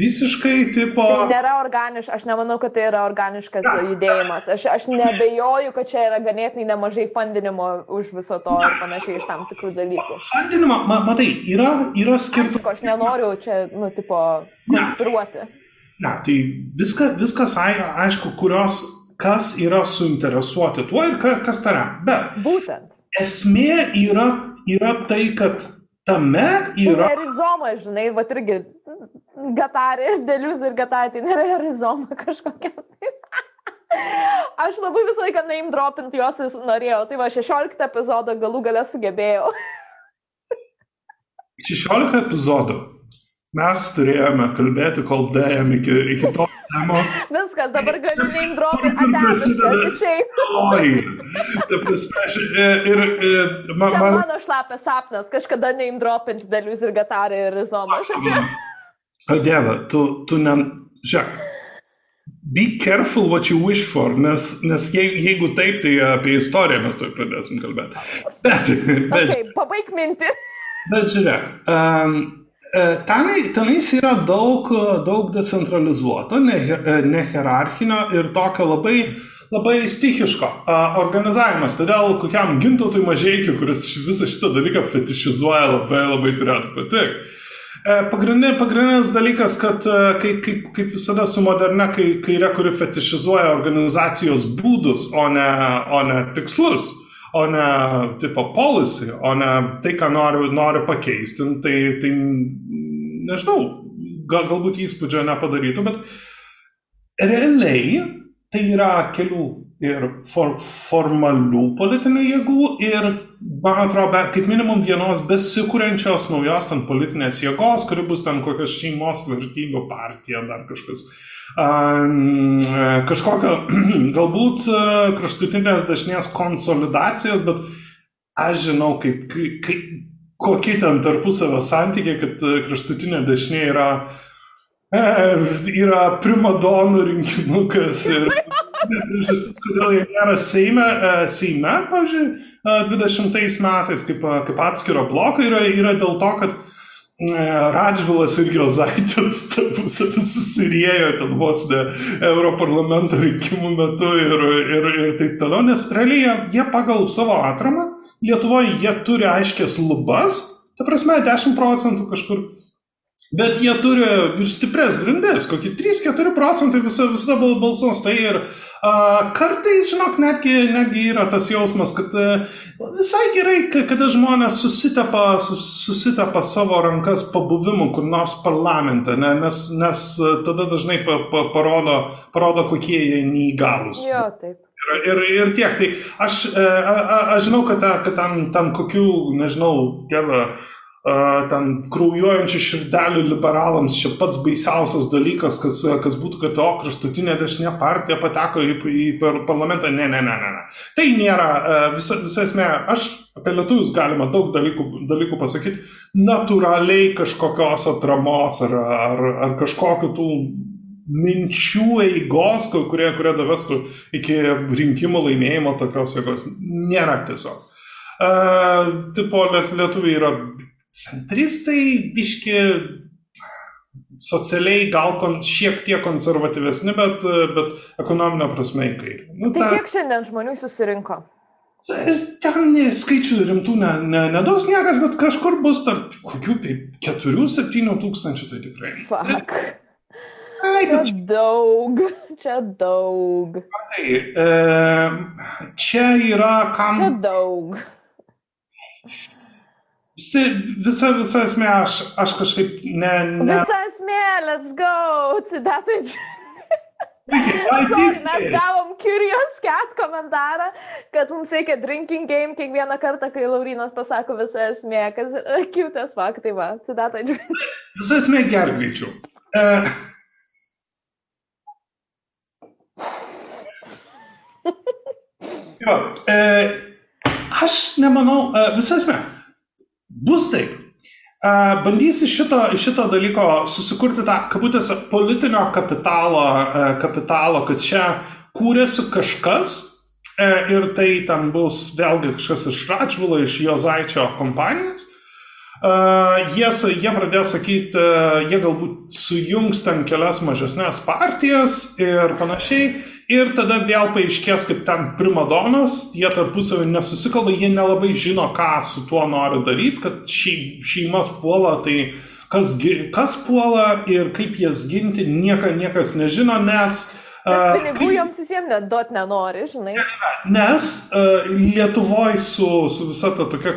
visiškai tipo. Tai nėra organiškas, aš nemanau, kad tai yra organiškas ja. judėjimas. Aš, aš nebejoju, kad čia yra ganėtinai nemažai fundinimo už viso to ir panašiai iš tam tikrų dalykų. Fundinimo, ma, matai, yra, yra skirtumas. Aš nenoriu čia, nu, tipo, konstruoti. Ne, ne tai viska, viskas aišku, kurios kas yra suinteresuoti tuo ir ka, kas tare. Bet Būtent. esmė yra, yra tai, kad tame yra... Tai rizoma, žinai, va irgi gatarė, dėlius ir gatarė, tai nėra rizoma kažkokia. Aš labai visą laiką name dropint juos norėjau, tai va 16 epizodą galų galę sugebėjau. 16 epizodų. Mes turėjome kalbėti, kol dėjom iki, iki tos temos. Viskas, dabar galiu neindropinti. Kur prasideda? Oi, ta prasme, aš, e, ir, ir e, man... man... Mano šlapės sapnas, kažkada neindropinti dalius ir gatarį ir rizomą. O Dieve, tu, tu ne... Žiūrėk. Be careful what you wish for, nes, nes je, jeigu taip, tai apie istoriją mes to pradėsim kalbėti. Bet, bet, okay, pabaig mintį. Bet žiūrėk, um, tenai, tenais yra daug, daug decentralizuoto, nehierarchinio ne ir tokio labai, labai stichiško uh, organizavimas. Todėl kokiam gintautui mažiekiu, kuris visą šitą dalyką fetišizuoja, labai labai turėtų patikti. Pagrindinė, pagrindinis dalykas, kad kaip, kaip, kaip visada su moderne kai, kairė, kuri fetišizuoja organizacijos būdus, o ne, o ne tikslus, o ne tipo policy, o ne tai, ką nori, nori pakeisti, tai, tai nežinau, gal, galbūt įspūdžio nepadarytų, bet realiai tai yra kelių ir for, formalių politinių jėgų ir, man atrodo, kaip minimum vienos besikūrenčios naujos ten politinės jėgos, kuri bus ten kokios šeimos vertybių partija, dar kažkas. Um, kažkokio galbūt kraštutinės dešinės konsolidacijos, bet aš žinau, kaip, kaip, kokie ten tarpusavio santykiai, kad kraštutinė dešinė yra yra primadonų rinkimukas ir kodėl jie nėra Seime, Seime pavyzdžiui, 20 metais kaip, kaip atskiro bloko yra, yra dėl to, kad Radžvilas ir Jozaitis tarpusavį susirėjo ten vos ne Europarlamento rinkimų metu ir, ir, ir taip toliau, nes realiai jie pagal savo atramą Lietuvoje jie turi aiškės lubas, ta prasme 10 procentų kažkur Bet jie turi ir stipres grindis, kokie 3-4 procentai visada, visada balsuos. Tai ir a, kartais, žinok, netgi, netgi yra tas jausmas, kad a, visai gerai, kada žmonės susitepa, susitepa savo rankas pabuvimu kur nors parlamente, ne, nes, nes tada dažnai pa, pa, parodo, parodo, kokie jie neįgalus. Jo, taip. Ir, ir, ir tiek. Tai aš, a, a, aš žinau, kad, kad tam, tam kokių, nežinau, dievą ten kraujuojančių širdelių liberalams čia pats baisiausias dalykas, kas, kas būtų, kad o kraštutinė dešinė partija pateko į, į parlamentą. Ne, ne, ne, ne. ne. Tai nėra visa, visa esmė. Aš apie lietuvius galima daug dalykų, dalykų pasakyti. Naturaliai kažkokios atramos ar, ar, ar kažkokiu tų minčių eigos, kurie, kurie davestų iki rinkimų laimėjimo tokios jėgos. Nėra tiesiog. Uh, tipo, lietuviai yra centristai, biški socialiai gal kon, šiek tiek konservatyvesni, bet, bet ekonominio prasme į kairę. Nu, tai ta, kiek šiandien žmonių susirinko? Ten skaičių rimtų ne, ne, nedaus niekas, bet kažkur bus tarp kokių 4-7 tūkstančių, tai tikrai. Fuck. Ai, čia čia daug, čia daug. Tai, e, čia yra kam. Čia daug. Visi, visa, visa esmė, aš, aš kažkaip ne, ne. Visa esmė, let's go, citatai. Mes gavom Curious Cat komentarą, kad mums reikia drinking game kiekvieną kartą, kai Laurinas pasako visą esmę, kas kitas faktai, va, citatai. Visa esmė ger greičiau. Uh, jo, uh, aš nemanau, uh, visa esmė. Bus taip. Bandysi šito, šito dalyko susikurti tą, kabutėse, politinio kapitalo, kapitalo, kad čia kūrėsi kažkas e, ir tai ten bus vėlgi kažkas iš Račvilo, iš Jozaičio kompanijos. Jie, jie pradės sakyti, jie galbūt sujungs ten kelias mažesnės partijas ir panašiai. Ir tada vėl paaiškės, kad ten primadonas, jie tarpusavį nesusikalba, jie nelabai žino, ką su tuo nori daryti, kad šeimas puola, tai kas, kas puola ir kaip jas ginti, nieka, niekas nežino, nes Uh, pinigų joms visiems net duot nenori, žinai. Nes uh, Lietuvoje su, su visa ta tokia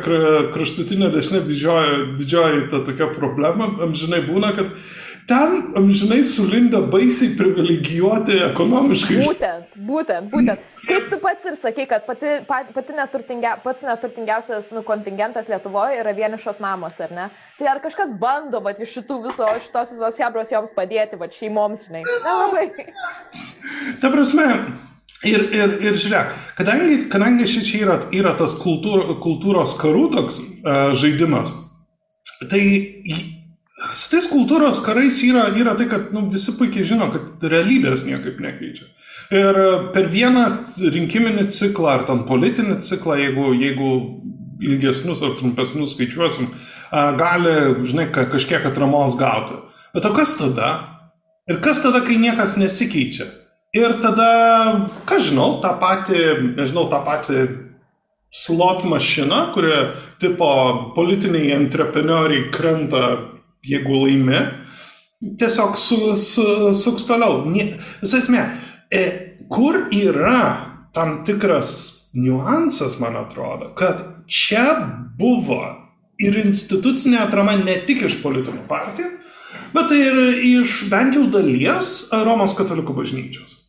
kraštutinė dešinė didžioji, didžioji ta tokia problema, amžinai būna, kad uh, ten amžinai sulinda baisiai privilegijuoti ekonomiškai. Būtent, būtent, būtent. Kaip tu pats ir sakai, kad pati, pati neturtingia, pats neturtingiausias nu, kontingentas Lietuvoje yra vienišos mamos, ar ne? Tai ar kažkas bando, bet iš šitų viso, šitos visos hebros joms padėti, va šeimoms, žinai? Nelabai. Ta prasme, Ir, ir, ir žiūrėk, kadangi, kadangi šičia yra, yra tas kultūr, kultūros karų toks uh, žaidimas, tai su tais kultūros karais yra, yra tai, kad nu, visi puikiai žino, kad realybės niekaip nekeičia. Ir per vieną rinkiminį ciklą ar ten politinį ciklą, jeigu, jeigu ilgesnius ar trumpesnius skaičiuosim, gali, žinai, kažkiek atramos gauti. Bet o kas tada? Ir kas tada, kai niekas nesikeičia? Ir tada, ką žinau, tą patį, nežinau, tą patį slot mašiną, kurie tipo politiniai entrepreneriai krenta jeigu laimi, tiesiog su, su, suks toliau. Visai esmė, e, kur yra tam tikras niuansas, man atrodo, kad čia buvo ir institucinė atrama ne tik iš politinių partijų, bet tai ir iš bent jau dalies Romos katalikų bažnyčios.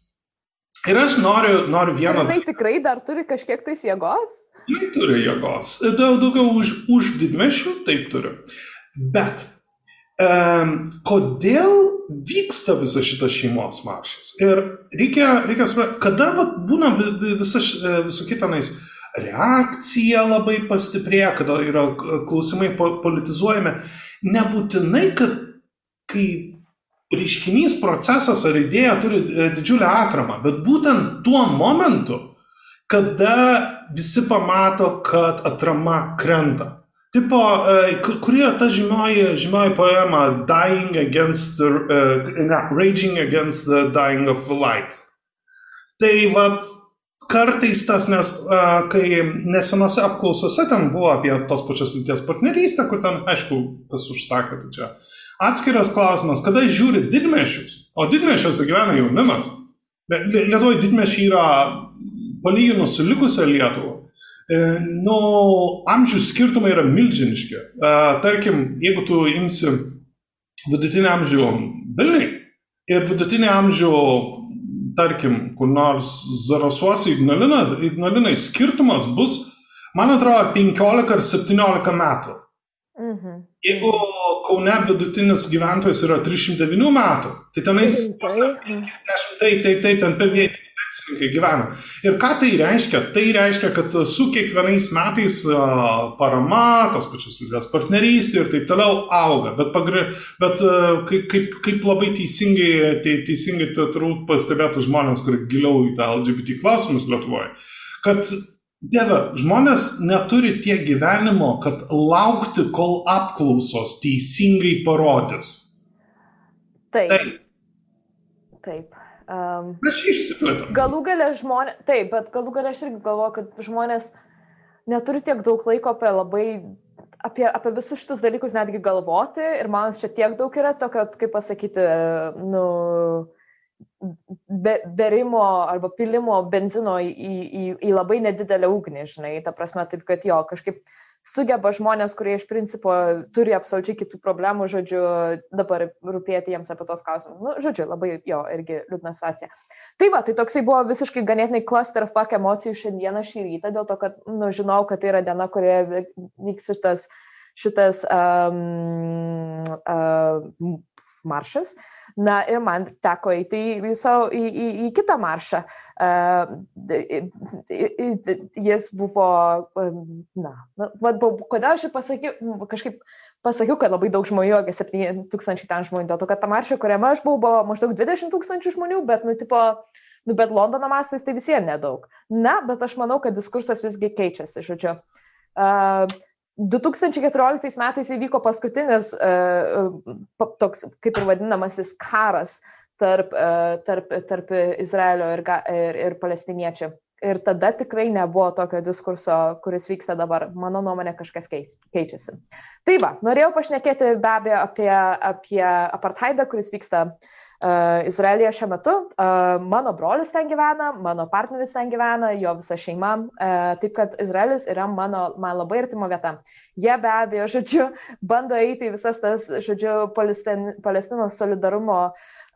Ir aš noriu, noriu vieną. Tai tikrai dar turi kažkiek tais jėgos? Tai turi jėgos. Daug daugiau už, už didmešių, taip turiu. Bet um, kodėl vyksta visas šitas šeimos maršas? Ir reikia, reikia suprasti, kada vat, būna visa, visokie tenais reakcija labai pastiprėja, kada yra klausimai politizuojami. Nebūtinai, kad kai reiškinys, procesas ar idėja turi e, didžiulę atramą, bet būtent tuo momentu, kada visi pamato, kad atrama krenta. Tipo, e, kuri yra ta žymioji, žymioji poema Dying against, uh, ne, Raging against the Dying of Light. Tai vad, kartais tas, nes uh, kai nesenose apklausose ten buvo apie tos pačios lyties partnerystę, kur ten, aišku, kas užsakė, tai čia Atskiras klausimas, kada žiūri didmešius, o didmešiuose gyvena jaunimas. Lietuvoje didmešiai yra palyginus su likusia Lietuva. E, nu, amžių skirtumai yra milžiniški. E, tarkim, jeigu tu imsi vidutinį amžių Vilniui ir vidutinį amžių, tarkim, kur nors Zarasuose Ignalinai, skirtumas bus, man atrodo, 15 ar 17 metų. Mhm. Jeigu Kaune vidutinis gyventojas yra 309 metų, tai tenais 50, taip, taip, taip, ten per vietiniai pensininkai gyvena. Ir ką tai reiškia? Tai reiškia, kad su kiekvienais metais parama, tos pačios lygos partnerystė ir taip toliau auga. Bet, pagri, bet kaip, kaip, labai teisingai, te, teisingai turbūt pastebėtų žmonės, kurie giliau į tą LGBT klausimus Lietuvoje, kad Dieve, žmonės neturi tiek gyvenimo, kad laukti, kol apklausos teisingai parodys. Taip. Taip. Taip. Um, Mes išsiplėtėm. Galų galę žmonės, taip, bet galų galę aš irgi galvoju, kad žmonės neturi tiek daug laiko apie labai, apie, apie visus šitus dalykus netgi galvoti ir man čia tiek daug yra tokio, kaip pasakyti, nu, be, berimo arba pilimo benzino į, į, į labai nedidelę ugnį, žinai, ta prasme, taip kad jo, kažkaip sugeba žmonės, kurie iš principo turi absoliučiai kitų problemų, žodžiu, dabar rūpėti jiems apie tos klausimus. Nu, žodžiu, labai jo, irgi liūdna situacija. Tai va, tai toksai buvo visiškai ganėtinai clusterfuck emocijų šiandieną šį rytą, dėl to, kad, nu, žinau, kad tai yra diena, kurioje vyks šitas, šitas um, uh, maršas. Na ir man teko eiti į, savo, į, į, į kitą maršą. Jis buvo, na, vad, kodėl aš pasakiau, kažkaip pasakiau, kad labai daug žmonių, apie 7 tūkstančiai ten žmonių, dėl to, kad ta marša, kuriame aš buvau, buvo maždaug 20 tūkstančių žmonių, bet, nu, tipo, nu, bet Londono mastais tai visiems nedaug. Na, bet aš manau, kad diskursas visgi keičiasi, žodžiu. Uh, 2014 metais įvyko paskutinis uh, toks, kaip ir vadinamasis, karas tarp, uh, tarp, tarp Izraelio ir, ir, ir palestiniečių. Ir tada tikrai nebuvo tokio diskurso, kuris vyksta dabar. Mano nuomonė kažkas keičiasi. Tai va, norėjau pašnekėti be abejo apie, apie apartheidą, kuris vyksta Uh, Izraelija šiuo metu, uh, mano brolis ten gyvena, mano partneris ten gyvena, jo visa šeima, uh, taip kad Izraelis yra mano, man labai artima vieta. Jie be abejo, žodžiu, bando eiti į visas tas, žodžiu, Palestin, Palestinos solidarumo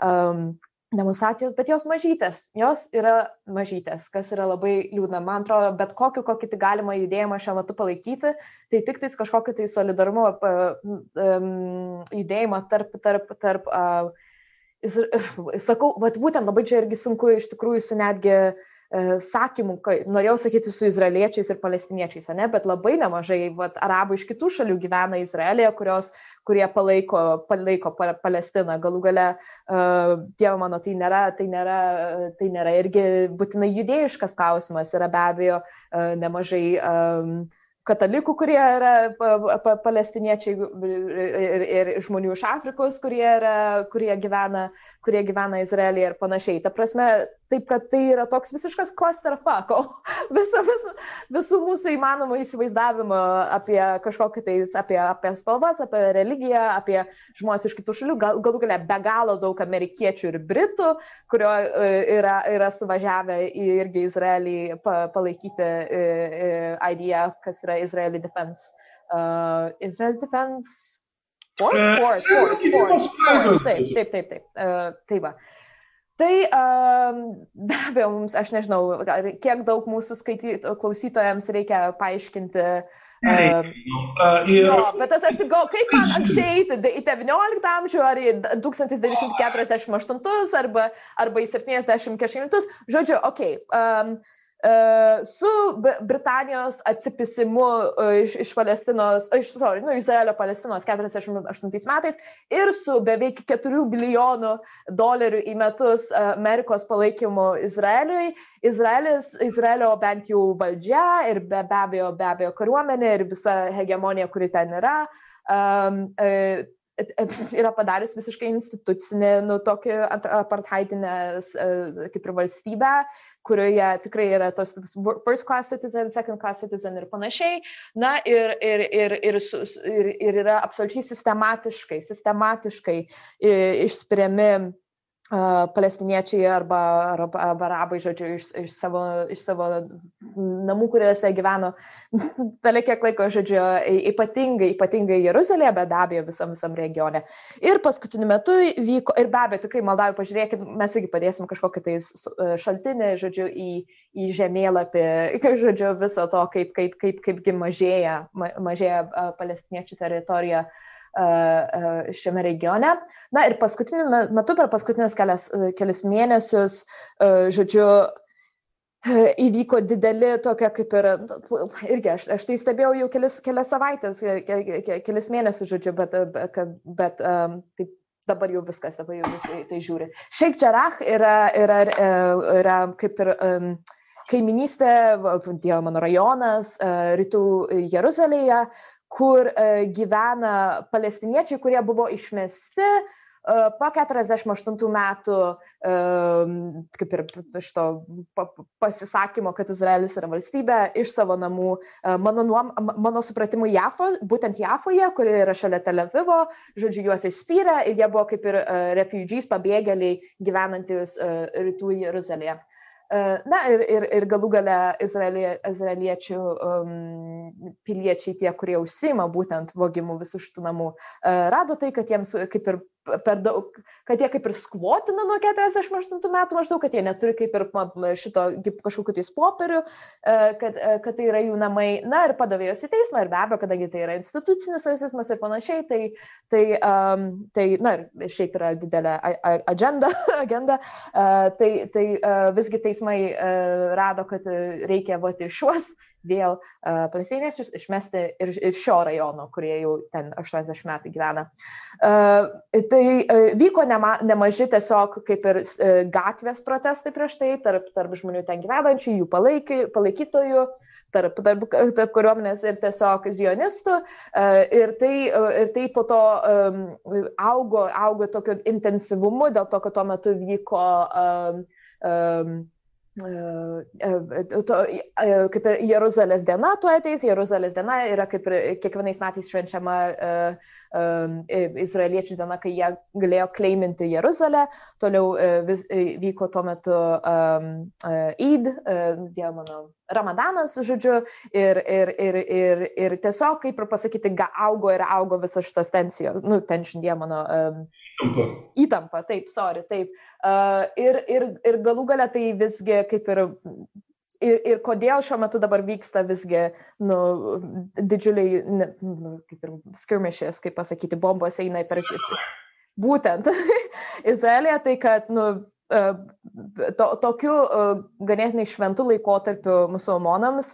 um, demonstracijos, bet jos mažytės, jos yra mažytės, kas yra labai liūdna. Man atrodo, bet kokį, kokį tik galima judėjimą šiuo metu palaikyti, tai tik tais kažkokį tai solidarumo um, judėjimą tarp, tarp, tarp uh, sakau, vat būtent labai čia irgi sunku iš tikrųjų su netgi e, sakymų, norėjau sakyti su izraeliečiais ir palestiniečiais, ne, bet labai nemažai vat, arabų iš kitų šalių gyvena Izraelėje, kurios, kurie palaiko, palaiko Palestiną. Galų gale, uh, Dievo mano, tai nėra, tai, nėra, tai nėra irgi būtinai judėjiškas klausimas, yra be abejo nemažai um, katalikų, kurie yra palestiniečiai ir, ir žmonių iš Afrikos, kurie, yra, kurie, gyvena, kurie gyvena Izraelyje ir panašiai. Ta prasme, taip kad tai yra toks visiškas clusterfuck, o viso, viso, visų mūsų įmanomų įsivaizdavimų apie kažkokį tai, apie, apie spalvas, apie religiją, apie žmonės iš kitų šalių, gal, galų galia be galo daug amerikiečių ir britų, kurio e, yra, yra suvažiavę irgi Izraelį pa, palaikyti e, e, IDF, kas yra Israeli Defense. Uh, Israel Defense Force? Force, Force, Force, Force. Taip, taip, taip, taip. Uh, tai va. Uh, Tai be abejo, mums, aš nežinau, kiek daug mūsų skaityt, klausytojams reikia paaiškinti. Uh, uh, ir... jo, bet aš tik galvoju, kaip man išeiti į 19 amžių ar į 1948 arba, arba į 70 kažkokius. Žodžiu, okei. Okay, um, su Britanijos atsipisimu e, iš, iš Palestinos, e, iš, sorry, nu, Izraelio Palestinos 48 metais ir su beveik 4 bilijonų dolerių į metus Amerikos palaikymu Izraeliui, Izraelis, Izraelio bent jau valdžia ir be, be abejo, be abejo kariuomenė ir visa hegemonija, kuri ten yra, um, yra padarius visiškai institucinį, nu, tokį apartheidinę kaip ir valstybę, kurioje tikrai yra tos first class citizen, second class citizen ir panašiai. Na ir, ir, ir, ir, ir, ir yra absoliučiai sistematiškai, sistematiškai išspiriami palestiniečiai arba, arba, arba arabai, žodžiu, iš, iš, savo, iš savo namų, kuriuose gyveno tale kiek laiko, žodžiu, ypatingai, ypatingai Jeruzalėje, bet be abejo visam visam regione. Ir paskutiniu metu vyko, ir be abejo, tikrai maldavau, pažiūrėkit, mes irgi padėsim kažkokį tai šaltinį, žodžiu, į, į žemėlapį, žodžiu, viso to, kaip, kaip, kaip, kaipgi mažėja, mažėja palestiniečių teritorija šiame regione. Na ir paskutiniu metu, per paskutinius kelias, kelias mėnesius, žodžiu, įvyko dideli tokia kaip ir, irgi aš, aš tai stebėjau jau kelis, kelias savaitės, kelis mėnesius, žodžiu, bet, bet, bet taip dabar jau viskas, dabar jau visi tai žiūri. Sheikh Jarrah yra, yra, yra, yra kaip ir um, kaiminystė, Dievo mano rajonas, rytų Jeruzalėje, kur e, gyvena palestiniečiai, kurie buvo išmesti e, po 48 metų, e, kaip ir šito pasisakymo, kad Izraelis yra valstybė, iš savo namų, mano, nuom, mano supratimu, Jafo, būtent Jafoje, kuri yra šalia Tel Avivo, žodžiu, juos išspyrė ir jie buvo kaip ir refugees, pabėgėliai gyvenantis rytų Jeruzalėje. Na ir, ir, ir galų gale izraelie, izraeliečių um, piliečiai, tie, kurie užsima būtent vogimu visų šitų namų, uh, rado tai, kad jiems kaip ir per daug, kad jie kaip ir skvotina nuo 48 metų maždaug, kad jie neturi kaip ir šito kažkokiu tais popieriu, e, kad, e, kad tai yra jų namai. Na ir padavė juos į teismą ir be abejo, kadangi tai yra institucinis rasizmas ir panašiai, tai, tai, um, tai na ir šiaip yra didelė agenda, agenda uh, tai, tai visgi teismai rado, kad reikia voti šiuos vėl uh, palestiniečius išmesti ir iš šio rajono, kurie jau ten 80 metų gyvena. Uh, tai uh, vyko nema, nemaži tiesiog kaip ir uh, gatvės protestai prieš tai tarp, tarp žmonių ten gyvenančių, jų palaiky, palaikytojų. Tarp, tarp, tarp kariuomenės ir tiesiog zionistų. Uh, ir, tai, uh, ir tai po to um, augo, augo tokiu intensyvumu, dėl to, kad tuo metu vyko um, um, kaip ir Jeruzalės diena tuo ateis, Jeruzalės diena yra kaip ir kiekvienais metais švenčiama uh, um, izraeliečių diena, kai jie galėjo kleiminti Jeruzalę, toliau uh, vis, vyko tuo metu um, uh, Eid, uh, Dievo mano Ramadanas, žodžiu, ir, ir, ir, ir, ir tiesiog, kaip ir pasakyti, augo ir augo visas šitas tensijos, nu, tension Dievo mano um, įtampa. Įtampa, taip, sorry, taip. Uh, ir, ir, ir galų gale tai visgi kaip ir, ir, ir kodėl šiuo metu dabar vyksta visgi nu, didžiuliai, nu, kaip ir skirmišės, kaip pasakyti, bombos eina per... Būtent Izraelija, tai kad nu, to, tokiu ganėtinai šventų laikotarpiu musulmonams,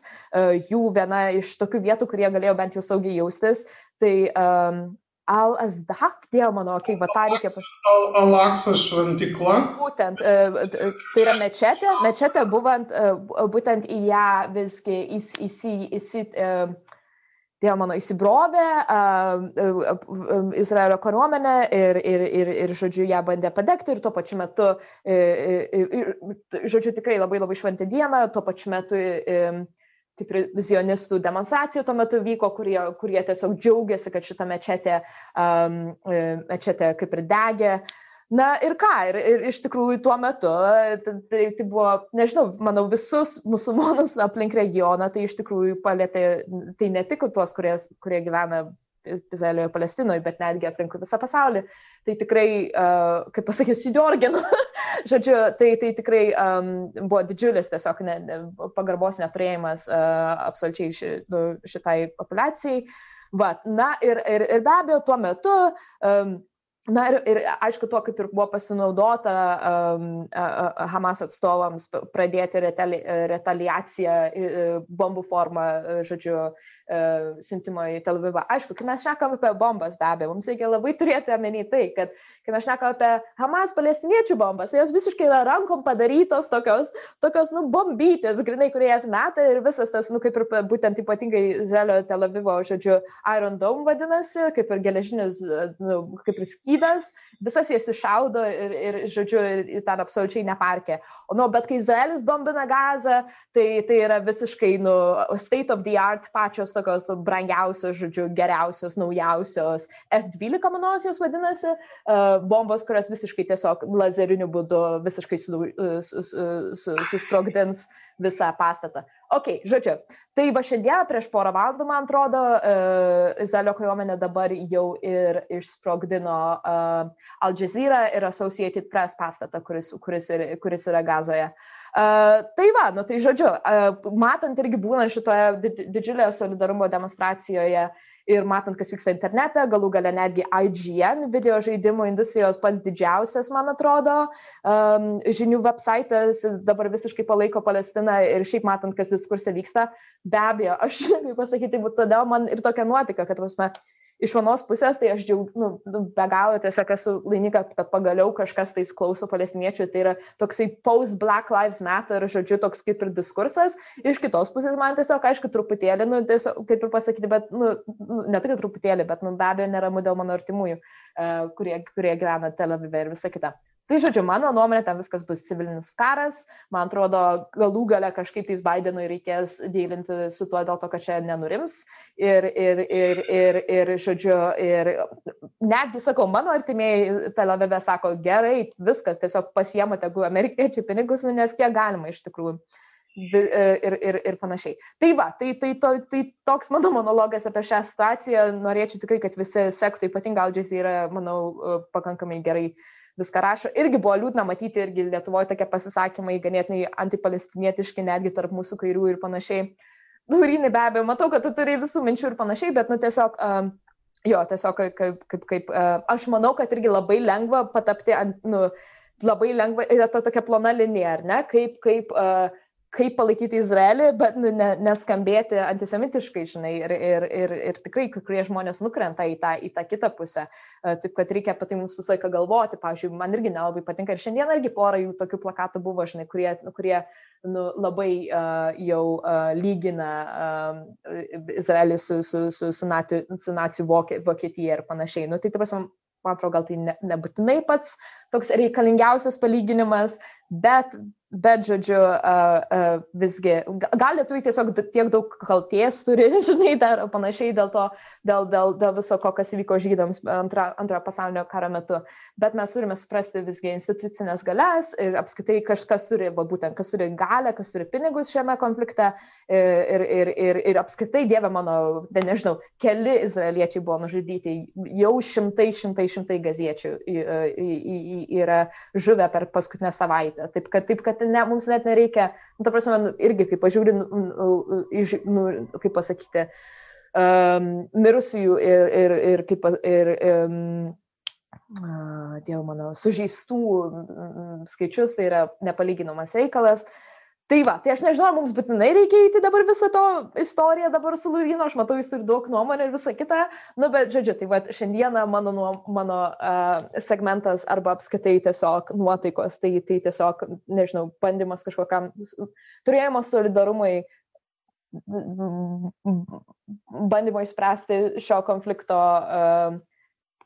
jų viena iš tokių vietų, kurie galėjo bent jau saugiai jaustis, tai um, Al-Azdak, Dievo mano, kaip va tą reikia pasakyti. Al-Aqsa šventykla. Būtent, e, tai yra mečetė, mečetė buvant, e, būtent į ją visgi įsi, įsi, įsi, Tie mano įsibrovė Izraelio kariuomenė ir, ir, ir, ir, žodžiu, ją bandė padegti ir tuo pačiu metu, uh, žodžiu, tikrai labai labai šventė diena, tuo pačiu metu uh, kaip ir zionistų demonstracija tuo metu vyko, kurie, kurie tiesiog džiaugiasi, kad šitą mečetę, um, mečetę kaip ir degė. Na ir ką, ir, ir iš tikrųjų tuo metu, tai, tai buvo, nežinau, manau, visus musulmonus aplink regioną, tai iš tikrųjų palėtė, tai ne tik tuos, kurie, kurie gyvena Izraelioje, Palestinoje, bet netgi aplinkui visą pasaulį. Tai tikrai, uh, kaip pasakysiu, Jorginu, žodžiu, tai, tai tikrai um, buvo didžiulis tiesiog ne, pagarbos neturėjimas uh, absoliučiai ši, nu, šitai populacijai. Va, na ir, ir, ir be abejo, tuo metu um, Na ir, ir aišku, tuo kaip ir buvo pasinaudota um, Hamas atstovams pradėti retali, retaliaciją bombų formą, žodžiu, uh, siuntimo į Tel Avivą. Aišku, kai mes šnekam apie bombas, be abejo, mums reikia labai turėti omeny tai, kad kai mes šnekam apie Hamas palestiniečių bombas, tai jos visiškai yra rankom padarytos tokios, tokios nu, bombytės, grinai, kurie jas meta ir visas tas, nu, kaip ir būtent ypatingai Izraelio Tel Avivo, žodžiu, Iron Dome vadinasi, kaip ir geležinis, nu, kaip ir skydas, visas jas iššaudo ir, ir žodžiu, ir ten absoliučiai neparkė. O, nu, bet kai Izraelis bombina gazą, tai, tai yra visiškai, nu, state of the art pačios tokios brangiausios, žodžiu, geriausios, naujausios F-12, manau, jos vadinasi, bombos, kurios visiškai tiesiog lazeriniu būdu visiškai susprogdins visą pastatą. Ok, žodžiu, tai va šiandien prieš porą valandų, man atrodo, uh, Izraelio kariuomenė dabar jau ir išsprogdino uh, Al Jazeera ir Associated Press pastatą, kuris, kuris, ir, kuris yra gazoje. Uh, tai va, nu tai žodžiu, matant irgi būnant šitoje didžiulėje solidarumo demonstracijoje, ir matant, kas vyksta internete, galų gale netgi IGN, video žaidimų industrijos pats didžiausias, man atrodo, žinių websaitas dabar visiškai palaiko Palestiną ir šiaip matant, kas diskursė vyksta, be abejo, aš, kaip pasakyti, todėl man ir tokia nuotika, kad, prasme, iš vienos pusės tai aš džiaug, nu, nu, be galo tiesiog esu laiminga, kad pagaliau kažkas tais klauso palestiniečių, tai yra toksai post Black Lives Matter, žodžiu, toks kaip ir diskursas. Iš kitos pusės man tiesiog, aišku, truputėlį, nu, tiesiog, kaip ir pasakyti, bet, nu, nu ne tik truputėlį, bet, nu, be abejo, neramu dėl mano artimųjų, uh, kurie, kurie gyvena Tel Avive ir visa kita. Tai žodžiu, mano nuomonė, ten viskas bus civilinis karas. Man atrodo, galų gale kažkaip tais Bidenui reikės dėlinti su tuo dėl to, kad čia nenurims. Ir, ir, ir, ir, ir žodžiu, ir netgi sakau, mano artimieji Tel Avive sako, gerai, viskas, tiesiog pasiemate, jeigu amerikiečiai pinigus, nu, nes kiek galima iš tikrųjų. E, ir, ir, ir panašiai. Tai va, tai, tai, to, tai toks mano monologas apie šią situaciją. Norėčiau tikrai, kad visi sektų, ypatingai Aldžiais yra, manau, e, pakankamai gerai uh, viską rašo. Irgi buvo liūdna matyti, irgi Lietuvoje tokie pasisakymai ganėtinai antipalestinietiški, netgi tarp mūsų kairių ir panašiai. Laurinai be abejo, matau, kad tu turi visų minčių ir panašiai, bet, nu, tiesiog, um, jo, tiesiog kaip, kaip, kaip uh, aš manau, kad irgi labai lengva patapti ant, nu, labai lengva, yra to tokia plona linija, ar ne, kaip, kaip uh, kaip palaikyti Izraelį, bet nu, ne, neskambėti antisemitiškai, žinai, ir, ir, ir, ir tikrai kai kurie žmonės nukrenta į tą, į tą kitą pusę. E, taip kad reikia apie tai mums visą laiką galvoti. Pavyzdžiui, man irgi nelabai patinka ir šiandien irgi pora jų tokių plakatų buvo, žinai, kurie, kurie nu, labai uh, jau uh, lygina uh, Izraelį su, su, su, su, naci, su nacijų Vokietija ir panašiai. Nu, tai, taip, man atrodo, gal tai ne, nebūtinai pats toks reikalingiausias palyginimas, bet Bet, žodžiu, uh, uh, visgi, gal lietuviai tiesiog tiek daug kalties turi, žinai, dar panašiai dėl to, dėl, dėl, dėl viso ko, kas įvyko žydams antra, antrojo pasaulinio karo metu. Bet mes turime suprasti visgi institucinės galės ir apskaitai kažkas turi, va, būtent, kas turi galę, kas turi pinigus šiame konflikte ir, ir, ir, ir apskaitai, dieve mano, ne, nežinau, keli izraeliečiai buvo nužudyti, jau šimtai, šimtai, šimtai gaziečių yra žuvę per paskutinę savaitę. Taip kad, taip, kad ne, mums net nereikia, nu, ta prasme, nu, irgi kaip pažiūri, nu, iš, nu, kaip pasakyti, um, mirusiųjų ir, ir, ir, kaip, ir um, Dievo mano, sužeistų skaičius, tai yra nepalyginamas reikalas. Tai va, tai aš nežinau, mums būtinai reikia įti dabar visą to istoriją dabar su Lurino, aš matau, jis turi daug nuomonę ir visą kitą, nu bet žodžiu, tai va, šiandieną mano, mano uh, segmentas arba apskaitai tiesiog nuotaikos, tai, tai tiesiog, nežinau, bandymas kažkokiam, turėjimas solidarumui bandymo išspręsti šio konflikto uh,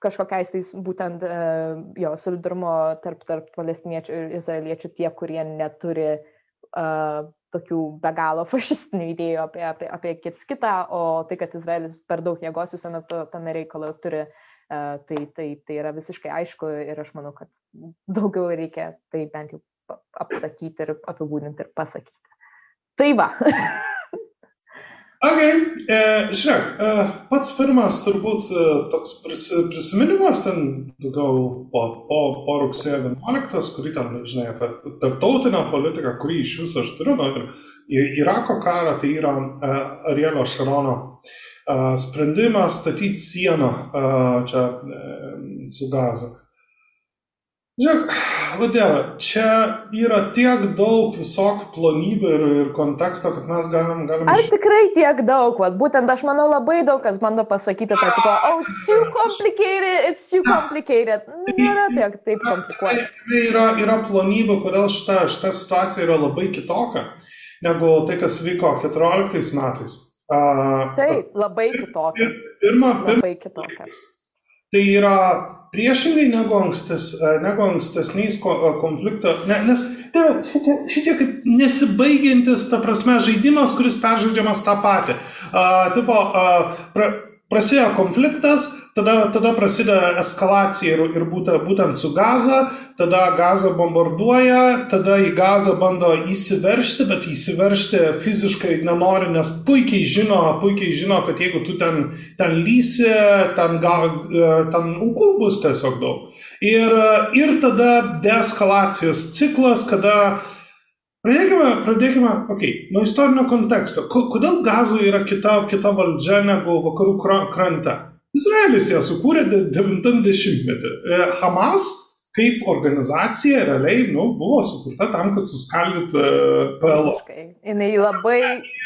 kažkokiais tais būtent uh, jo solidarumo tarp, tarp palestiniečių ir izraeliečių tie, kurie neturi uh, tokių be galo fašistinių idėjų apie, apie, apie kits kitą, o tai, kad Izraelis per daug jėgos visame tame reikalo turi, uh, tai, tai, tai yra visiškai aišku ir aš manau, kad daugiau reikia tai bent jau apsakyti ir apibūdinti ir pasakyti. Tai va. Ok, e, žiūrėk, e, pats pirmas turbūt e, toks prisi, prisiminimas ten daugiau po, po, po rugsėjo 11, kurį ten, žinai, apie tarptautinę politiką, kurį iš viso aš turiu, nu, ir Irako karą, tai yra e, Arielio Šarono e, sprendimas statyti sieną e, čia e, su gazu. Žiūrėk, vadėva, čia yra tiek daug visokių plonybių ir, ir konteksto, kad mes galim... galim Ar tikrai tiek daug, vat, būtent aš manau labai daug kas bando pasakyti tą tipo, oh, it's too complicated, it's too complicated. Nėra tiek taip komplikuota. Tai yra, yra plonybių, kodėl šita, šita situacija yra labai kitokia negu tai, kas vyko 14 metais. Uh, taip, labai kitokia. Pirma, pirma, labai kitokia. Tai yra priešingai negu, ankstes, e, negu ankstesniais e, konflikto, ne, nes tai, šitie, šitie kaip nesibaigiantis, ta prasme, žaidimas, kuris peržaidžiamas tą patį. Uh, tipo, uh, pra, prasidėjo konfliktas, tada, tada prasideda eskalacija ir, ir būtent, būtent su Gaza, tada Gaza bombarduoja, tada į Gazą bando įsiveršti, bet įsiveršti fiziškai nenori, nes puikiai žino, puikiai žino, kad jeigu tu ten, ten lysi, ten, ga, ten aukų bus tiesiog daug. Ir, ir tada deeskalacijos ciklas, kada Pradėkime, pradėkime, okay, nuo istorinio konteksto. Kodėl Gazoje yra kita, kita valdžia negu vakarų krante? Izraelis ją sukūrė 90-metį. E, Hamas kaip organizacija realiai nu, buvo sukurta tam, kad suskaldytų e, PLO. Jis labai.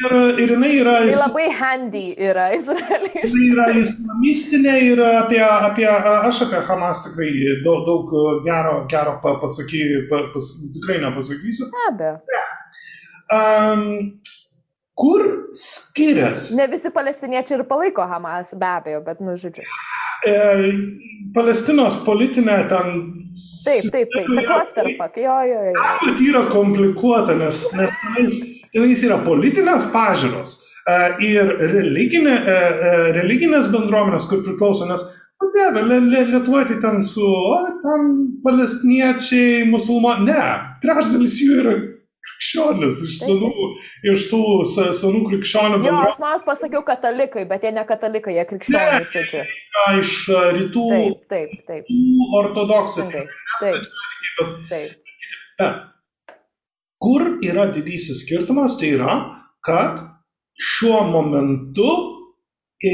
Ir, ir jinai yra. Jis labai handy yra Izraelis. Jis yra islamistinė ir apie, apie, aš apie Hamas tikrai daug, daug gero, gero pasaky, pas, tikrai nepasakysiu. Be abejo. Um, kur skiriasi? Ne visi palestiniečiai ir palaiko Hamas, be abejo, bet, nu, žodžiu. E, Palestinos politinė ten. Taip, taip, taip, takostarpak, jo, jo, jo. Bet yra komplikuota, nes, nes tenais, tenais yra politinės pažiūros e, ir religinė, e, religinės bendruomenės, kur priklauso, nes, o dieve, Lietuvoje tai ten su, o, ten palestiniečiai, musulmonai, ne, trečdalis jų yra krikščionis, iš senų, iš tų senų krikščionių. Jo, aš man pasakiau katalikai, bet jie ne katalikai, jie krikščionys. Ne, iš rytų, taip, taip, taip. ortodoksai. Taip, taip. taip. Bet kur yra didysis skirtumas, tai yra, kad šiuo momentu e,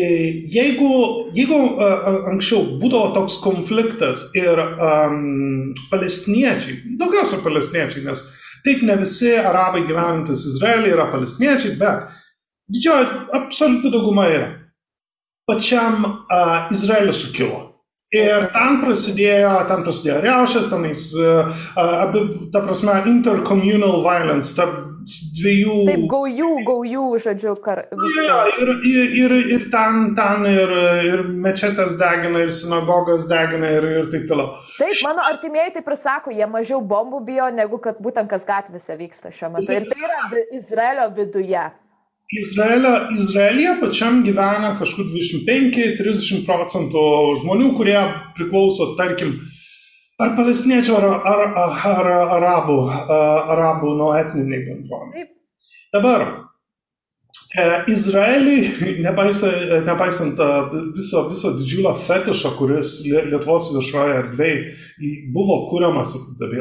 Jeigu, jeigu uh, anksčiau būdavo toks konfliktas ir um, palestiniečiai, daugiausia palestiniečiai, nes Taip ne visi arabai gyvenantis Izraelį yra palestiniečiai, bet didžioji absoliuti dauguma yra. Pačiam uh, Izraelis sukilo. Ir ten prasidėjo, ten prasidėjo riaušės, tenais, uh, abi, ta prasme, intercommunal violence tarp dviejų. Taip, gaujų, gaujų, žodžiu, kar. Ja, ir, ir, ir, ir ten, ten ir, ir mečetės degina, ir sinagogas degina, ir, ir taip toliau. Taip, mano artimieji taip ir sako, jie mažiau bombų bijo, negu kad būtent kas gatvėse vyksta šiuo metu. Ir tai yra Izraelio viduje. Izraelio, Izraelija pačiam gyvena kažkur 25-30 procentų žmonių, kurie priklauso, tarkim, ar palestiniečių, ar, ar, ar, ar arabų, arabų nuo etniniai bendruomeniai. Dabar, Izraeliui, nepaisant, nepaisant viso, viso didžiulio fetišo, kuris Lietuvos viešoje erdvėje buvo kuriamas,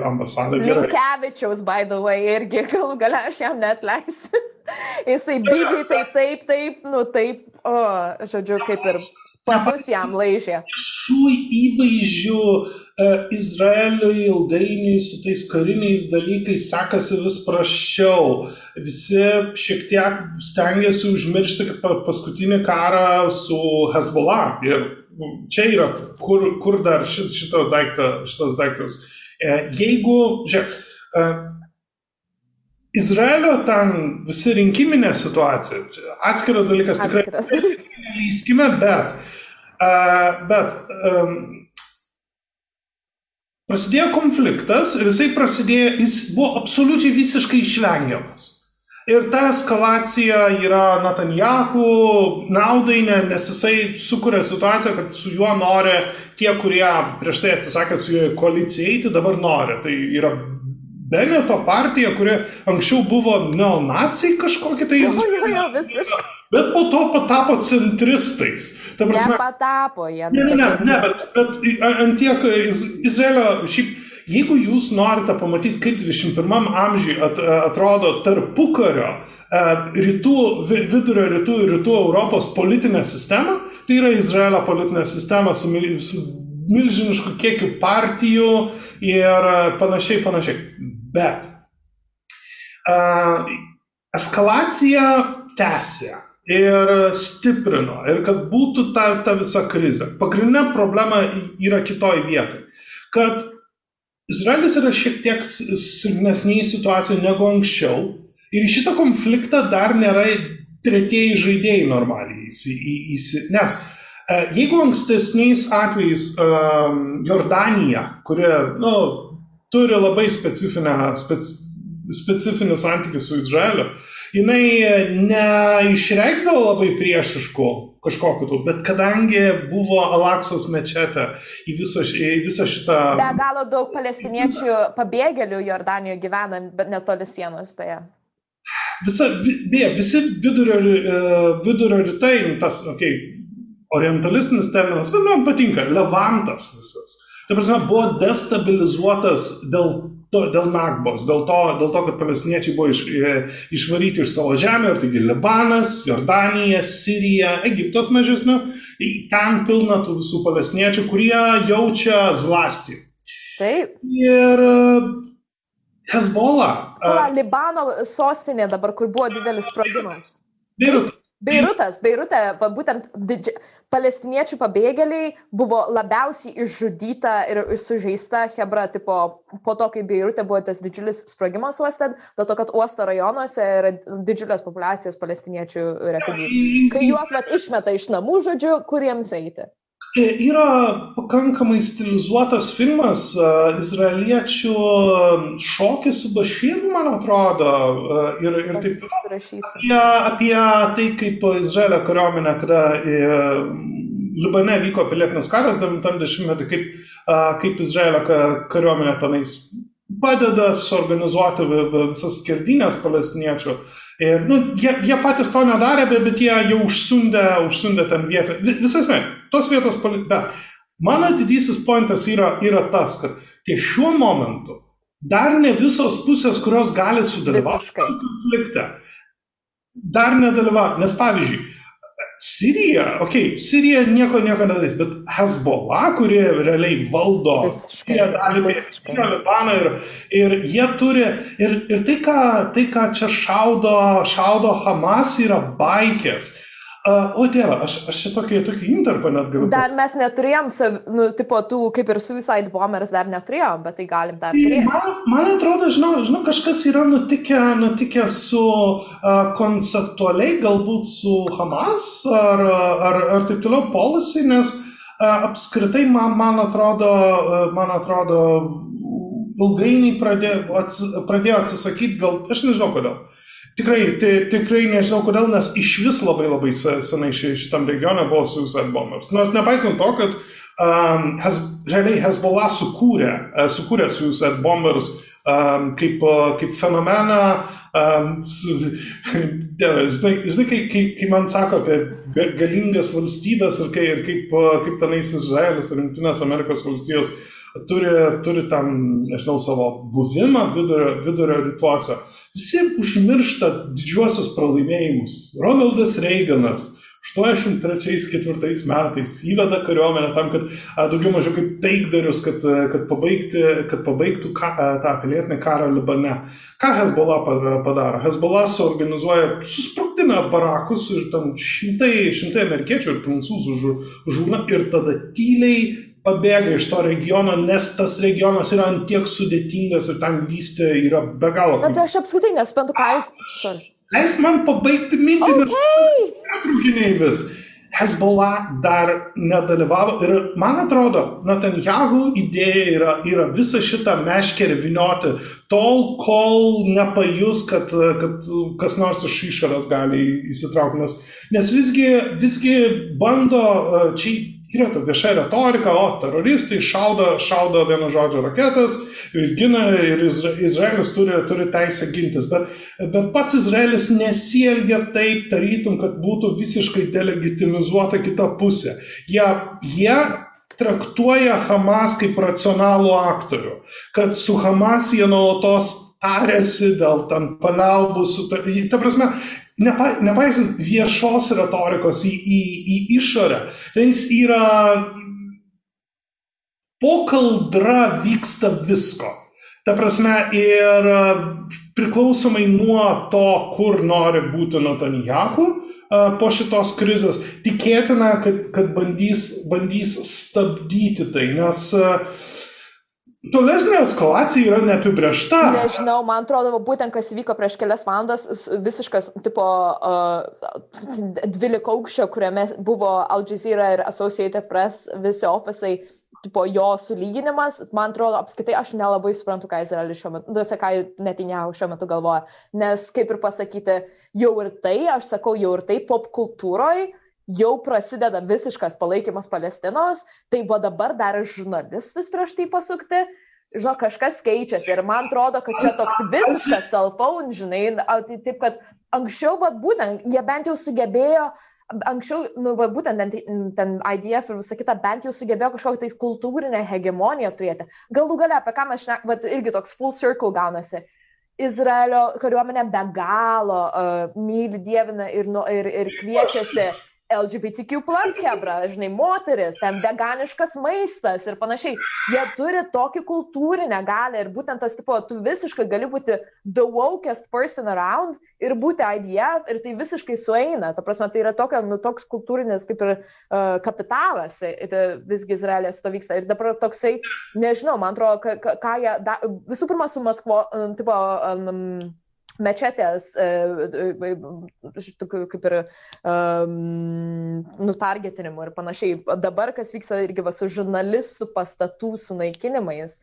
ambasada gerai. Linkevičiaus, by the way, irgi galų gale aš jam net leisiu. Jisai lygiai taip, taip, taip, nu taip, o, žodžiu, kaip ir papus jam laižė. Šių įvaizdžių e, Izraeliui ilgainiui su tais kariniais dalykais sekasi vis prašiau. Visi šiek tiek stengiasi užmiršti, paskutinį karą su Hezbollah ir čia yra, kur, kur dar šit, šito daikta, šitas daiktas. E, jeigu, žiūrėk, e, Izraelio ten visi rinkiminė situacija, atskiras dalykas tikrai. Neįskime, bet, bet prasidėjo konfliktas ir jisai prasidėjo, jis buvo absoliučiai visiškai išvengiamas. Ir ta eskalacija yra Netanjahu naudai, nes jisai sukuria situaciją, kad su juo nori tie, kurie prieš tai atsisakė su juo koalicijai eiti, dabar nori. Tai yra Beneto partija, kuri anksčiau buvo neonacijai kažkokie tai jis. Bet po to patapo centristais. Ta prasme, nepatapo jie. Ne, ne, ne, ne bet, bet ant tiek Izraelio šiaip Jeigu jūs norite pamatyti, kaip 21 amžiui at, atrodo tarpukario e, rytų, vidurio rytų ir rytų Europos politinė sistema, tai yra Izraelio politinė sistema su, su milžinišku kiekiu partijų ir panašiai, panašiai. Bet uh, eskalacija tęsė ir stiprino, ir kad būtų ta, ta visa krizė. Pagrindinė problema yra kitoj vietoj. Kad Izraelis yra šiek tiek silpnesnėje situacijoje negu anksčiau ir į šitą konfliktą dar nėra tretieji žaidėjai normaliai. Nes e, jeigu ankstesniais atvejais um, Jordanija, kuri nu, turi labai specifinę, speci, specifinį santykį su Izraeliu, jinai neišreikdavo labai priešiškų kažkokiu tų, bet kadangi buvo Alaksos mečetė į visą, į visą šitą... Be galo daug palestiniečių pabėgėlių Jordanijoje gyvena, bet netoli sienos beje. Visa, beje, visi vidurio, e, vidurio rytai, nu, tas, okei, okay, orientalistinis terminas, bet man patinka, levantas visas. Tai prasme, buvo destabilizuotas dėl to, dėl Nagbos, dėl to, dėl to, kad palestiniečiai buvo iš, e, išvaryti iš savo žemę, ir taigi Libanas, Jordanija, Sirija, Egiptas mažesnių, ten pilna tų visų palestiniečių, kurie jaučia zlastį. Taip. Ir e, Hezbollah. Uh, Libano sostinė dabar, kur buvo didelis sprogimas. Beirutas. Beirutas, Beirute, būtent didži... palestiniečių pabėgėliai buvo labiausiai išžudyta ir sužeista Hebra, tipo, po to, kai Beirute buvo tas didžiulis sprogimas uoste, dėl to, kad uosto rajonuose yra didžiulės populacijos palestiniečių refugiai. Kai juos vat, išmeta iš namų, žodžiu, kuriems eiti. E, yra pakankamai stilizuotas filmas, uh, izraeliečių šokis su Bašyru, man atrodo, ir, ir taip apie, apie tai, kaip Izraelio kariuomenė, kada Libane vyko pilietinis karas 90-metį, kaip, kaip Izraelio kariuomenė tenais padeda suorganizuoti visas skerdynės palestiniečių. Ir, nu, jie, jie patys to nedarė, bet, bet jie jau užsundė, užsundė ten vietą. Visas me, tos vietos, bet mano didysis pointas yra, yra tas, kad ties šiuo momentu dar ne visos pusės, kurios gali sudalyvauti konflikte, dar nedalyvauti. Nes pavyzdžiui, Sirija, okei, okay, Sirija nieko, nieko nedarys, bet Hezbollah, kurie realiai valdo šią dalį pietinio Libano ir, ir jie turi, ir, ir tai, ką, tai, ką čia šaudo, šaudo Hamas, yra baikės. Uh, o dieve, aš, aš čia tokį, interpą net galiu. Dar mes neturėjom, nu, tipo, tų kaip ir Suicide Bombers dar neturėjom, bet tai galim dar turėti. Man, man atrodo, žinau, žinau, kažkas yra nutikę, nutikę su uh, konceptualiai, galbūt su Hamas ar, ar, ar taip toliau policy, nes uh, apskritai man, man atrodo, man atrodo, ilgainiui pradėjo, ats, pradėjo atsisakyti, gal, aš nežinau kodėl. Tikrai, tai, tikrai nežinau kodėl, nes iš vis labai labai senai šitam regione buvo Suicide Bombers. Nors nepaisant to, kad um, Hez, realiai Hezbollah sukūrė, uh, sukūrė Suicide Bombers um, kaip, uh, kaip fenomeną. Um, dėlė, žinai, žinai kai, kai, kai man sako apie galingas valstybės ir, kai, ir kaip, uh, kaip tenais Izraelis ir Junktinės Amerikos valstijos turi, turi tam, nežinau, savo buvimą vidurio, vidurio rytuose. Uh, Visi užmiršta didžiuosius pralaimėjimus. Ronaldas Reiganas 83-4 metais įveda kariuomenę tam, kad a, daugiau mažiau kaip taikdarius, kad, kad, pabaigti, kad pabaigtų ka, a, tą pilietinį karą Libane. Ką Hezbollah padaro? Hezbollah suorganizuoja, susprogdina barakus ir tam šimtai, šimtai amerikiečių ir prancūzų žūna ir tada tyliai pabėga iš to regiono, nes tas regionas yra antiek sudėtingas ir ten vystė yra be galo. Bet aš apskritai nesuprantu, ką jūs. Leis man pabaigti mintį. Okay. Trūkiniai vis. Hezbollah dar nedalyvavo ir man atrodo, Netanjahu idėja yra, yra visą šitą meškerį vinioti tol, kol nepajus, kad, kad kas nors iš išorės gali įsitraukti, nes visgi, visgi bando čia Yra ta vieša retorika, o teroristai šaudo, šaudo vieno žodžio raketas ir gina, ir Izraelis turi, turi teisę gintis. Bet, bet pats Izraelis nesielgia taip, tarytum, kad būtų visiškai delegitimizuota kita pusė. Jie, jie traktuoja Hamas kaip racionalų aktorių, kad su Hamas jie nuolatos tarėsi dėl ten paliaubų, ta prasme, nepa, nepaisant viešos retorikos į, į, į išorę, tai jis yra po kaldra vyksta visko. Ta prasme, ir priklausomai nuo to, kur nori būti Netanjahu po šitos krizės, tikėtina, kad, kad bandys, bandys stabdyti tai, nes uh, Tolesnė eskalacija yra neapibriešta. Nežinau, man atrodo, būtent kas įvyko prieš kelias valandas, visiškas, tipo, uh, dvylikauščio, kuriame buvo Al Jazeera ir Associated Press, visi ofisai, tipo, jo sulyginimas, man atrodo, apskaitai aš nelabai suprantu, ką Izraelis šiuo metu, duose, ką Netinyahu šiuo metu galvoja, nes kaip ir pasakyti, jau ir tai, aš sakau, jau ir tai pop kultūroje jau prasideda visiškas palaikymas Palestinos, tai buvo dabar dar ir žurnalistus prieš tai pasukti. Žinau, kažkas keičiasi ir man atrodo, kad čia toks visiškas cell phone, žinai, tai taip, kad anksčiau, va, būtent, jie bent jau sugebėjo, anksčiau, nu, va, būtent ten, ten IDF ir visą kitą, bent jau sugebėjo kažkokią tai kultūrinę hegemoniją turėti. Galų gale, apie ką mes šnekame, irgi toks full circle gaunasi. Izraelio kariuomenė be galo uh, myli, dievina ir, nu, ir, ir kviečiasi LGBTQ plus hebra, žinai, moteris, ten veganiškas maistas ir panašiai. Jie turi tokį kultūrinę galę ir būtent tas, tipo, tu visiškai gali būti the wokest person around ir būti IDF ir tai visiškai sueina. Ta prasme, tai yra tokia, nu, toks kultūrinis kaip ir uh, kapitalas, tai visgi Izraelė su to vyksta. Ir dabar toksai, nežinau, man atrodo, ką jie, da, visų pirma, su Maskvo, um, tipo, um, mečetės, e, e, e, kaip ir um, nutargetinimu ir panašiai. Dabar, kas vyksta irgi va, su žurnalistų pastatų sunaikinimais,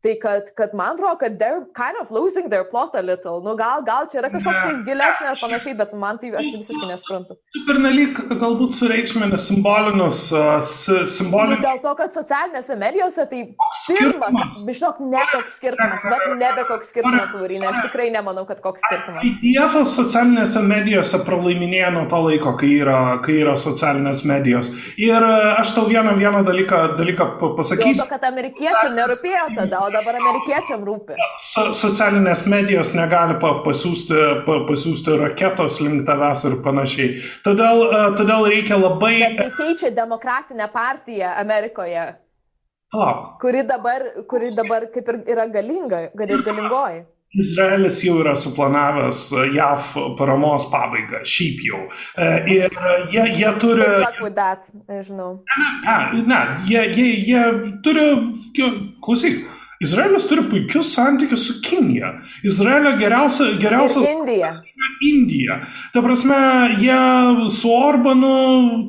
Tai kad, kad man atrodo, kad they're kind of losing their plot a little. Nu, gal, gal čia yra kažkoks tai gilesnė ar panašiai, bet man tai aš visiškai nesuprantu. Per nelik galbūt sureikšminė simbolinius, uh, simbolinius. Dėl to, kad socialinėse medijose tai pirmas, žinok, ne koks skirtumas, bet nebe koks skirtumas, Laurinė, aš tikrai nemanau, kad koks skirtumas. IDF socialinėse medijose pralaiminėja nuo to laiko, kai yra, kai yra socialinės medijos. Ir aš tau vieną, vieną dalyką, dalyką pasakysiu. Dėl to, kad amerikiečių nerūpėjo tada, o dabar amerikiečiam rūpi. So, socialinės medijos negali pa, pasiūsti, pa, pasiūsti raketos link tavęs ir panašiai. Todėl, uh, todėl reikia labai... Bet tai keičia demokratinę partiją Amerikoje. Palauk. Kuri dabar, kuri dabar kaip ir yra galinga, kad ir galingoji. Izraelis jau yra suplanavęs e, JAV paramos pabaigą, šiaip jau. E, ir jie, jie turi... Nežinau. Ne, ne, ne, jie, jie, jie turi... Klausyk, Izraelis turi puikius santykius su Kinija. Izraelio geriausia, geriausias. Indija. Indija. Ta prasme, jie su Orbanu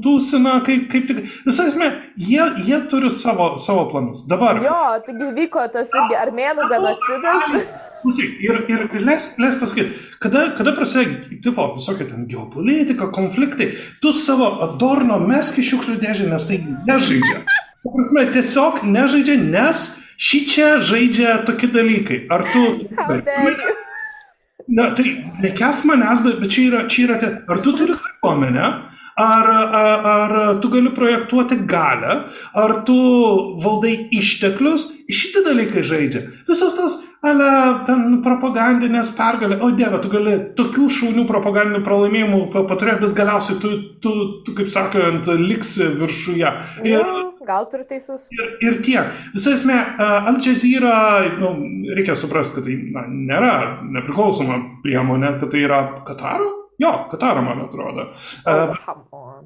tūsina kaip, kaip tik. Visai esmė, jie, jie turi savo, savo planus. Dabar. Jo, taigi vyko tas irgi armėnų genocidas. Klausyk, ir, ir leis, leis pasakyti, kada, kada prasideda, tipo, visokia ten geopolitika, konfliktai, tu savo adorno meski šiukšlių dėžę, nes tai nežaidžia. Ta prasme, tiesiog nežaidžia, nes Šį čia žaidžia tokie dalykai. Ar tu... Na, tai nekes manęs, bet, bet čia yra, čia yra, te, ar tu turi kariuomenę, ar, ar, ar tu gali projektuoti galę, ar tu valdai išteklius, šitie dalykai žaidžia. Visas tas, ale, ten propagandinės pergalė, o dieve, tu gali tokių šaunių propagandinių pralaimėjimų paturėti, bet galiausiai tu, tu, tu, kaip sakant, liksi viršuje. Ir, gal turi teisus. Ir, ir tiek. Visą esmę, Al Jazeera, nu, reikia suprasti, kad tai na, nėra nepriklausoma priemonė, kad tai yra Kataro. Jo, Kataro, man atrodo. Oh,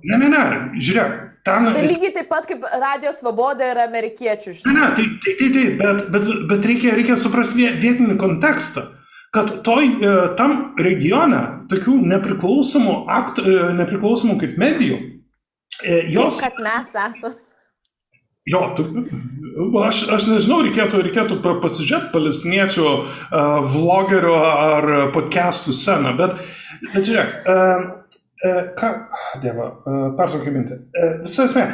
Ne, ne, ne, žiūrėk, ten. Tai lygiai taip pat kaip Radio Svoboda ir amerikiečių. Žinai. Ne, ne, tai taip, taip, taip, bet, bet, bet reikia, reikia suprasti vietinį kontekstą kad toj, e, tam regione tokių nepriklausomų, akt, e, nepriklausomų kaip medijų, jos... Taip, kad mes esame. Jo, tu, aš, aš nežinau, reikėtų, reikėtų pasižiūrėti palestiniečių uh, vlogerių ar podcastų sceną, bet, bet žiūrėk, uh, ką, dieva, uh, pertraukai mintį. Visą esmę,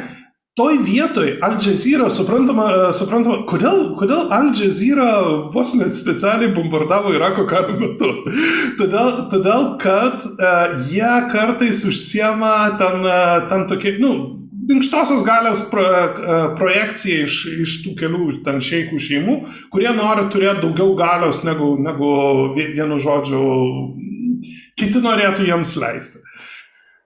toj vietoj Al Jazeera, suprantama, suprantama kodėl, kodėl Al Jazeera vos net specialiai bombardavo Irako karo metu. Todėl, todėl kad uh, jie kartais užsiema ten, uh, ten tokie, nu, minkštosios galios pro, e, projekcija iš, iš tų kelių ten šeikų šeimų, kurie nori turėti daugiau galios negu, negu vienu žodžiu kiti norėtų jiems leisti.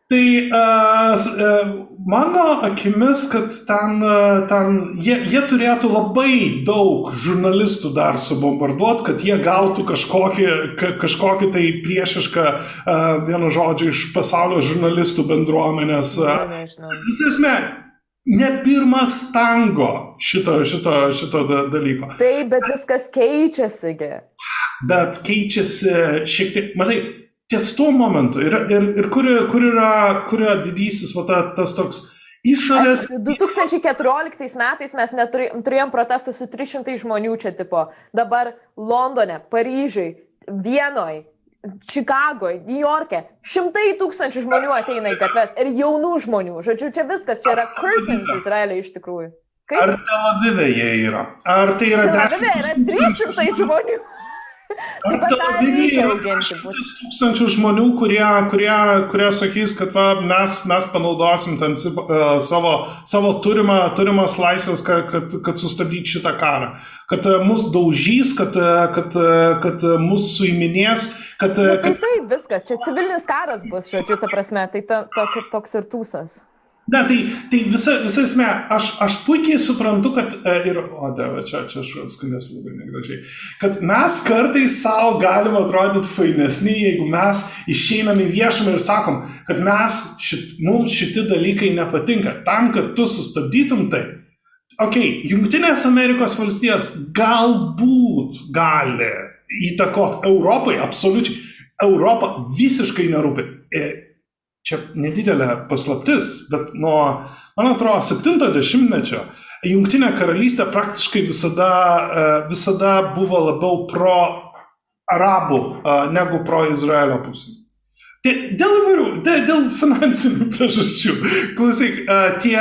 Tai uh, mano akimis, kad ten, ten jie, jie turėtų labai daug žurnalistų dar subombarduoti, kad jie gautų kažkokį, ka, kažkokį tai priešišką, uh, vienu žodžiu, iš pasaulio žurnalistų bendruomenės. Visą esmę, ne pirmas tango šito, šito, šito dalyko. Taip, bet viskas keičiasi. Bet keičiasi šiek tiek, matai, ties tuo momentu ir, ir, ir kur, kur, yra, kur yra didysis va, ta, tas toks išorės. 2014 metais mes neturėjom, turėjom protestų su 300 žmonių čia tipo. Dabar Londone, Paryžiui, Vienoje, Čikagoje, New York'e šimtai tūkstančių žmonių ateina į gatves ir jaunų žmonių. Žodžiu, čia viskas, čia yra curtains Izraelė iš tikrųjų. Kaip? Ar Tel Avive jie yra? Ar tai yra 10 Tel Avive yra 300 žmonių. Ar Tel Avive yra šimtas tūkstančių žmonių, kurie, kurie, kurie sakys, kad va, mes, mes panaudosim ten uh, savo, savo turimą, turimas laisvės, kad, kad, kad sustabdyti šitą karą. Kad uh, mus daužys, kad, uh, kad, kad mus suiminės, kad... Uh, kad... Tai taip, viskas, čia civilinis karas bus, žodžiu, ta prasme, tai ta, to, toks ir tūsas. Ne, tai, tai visa, visa esmė, aš, aš puikiai suprantu, kad e, ir, o dieve, čia, čia aš skambėsiu labai negražiai, kad mes kartais savo galim atrodyti fainesni, jeigu mes išeinam į viešumą ir sakom, kad mes, šit, mums šiti dalykai nepatinka. Tam, kad tu sustabdytum tai, ok, Junktinės Amerikos valstijos galbūt gali įtakoti Europai, absoliučiai. Europa visiškai nerūpi. Čia nedidelė paslaptis, bet nuo, man atrodo, 70-mečio Junktinė karalystė praktiškai visada, e, visada buvo labiau pro arabų e, negu pro Izraelio pusę. Dėl įvairių, dėl, dėl finansinių priežasčių. Klausyk, e, tie,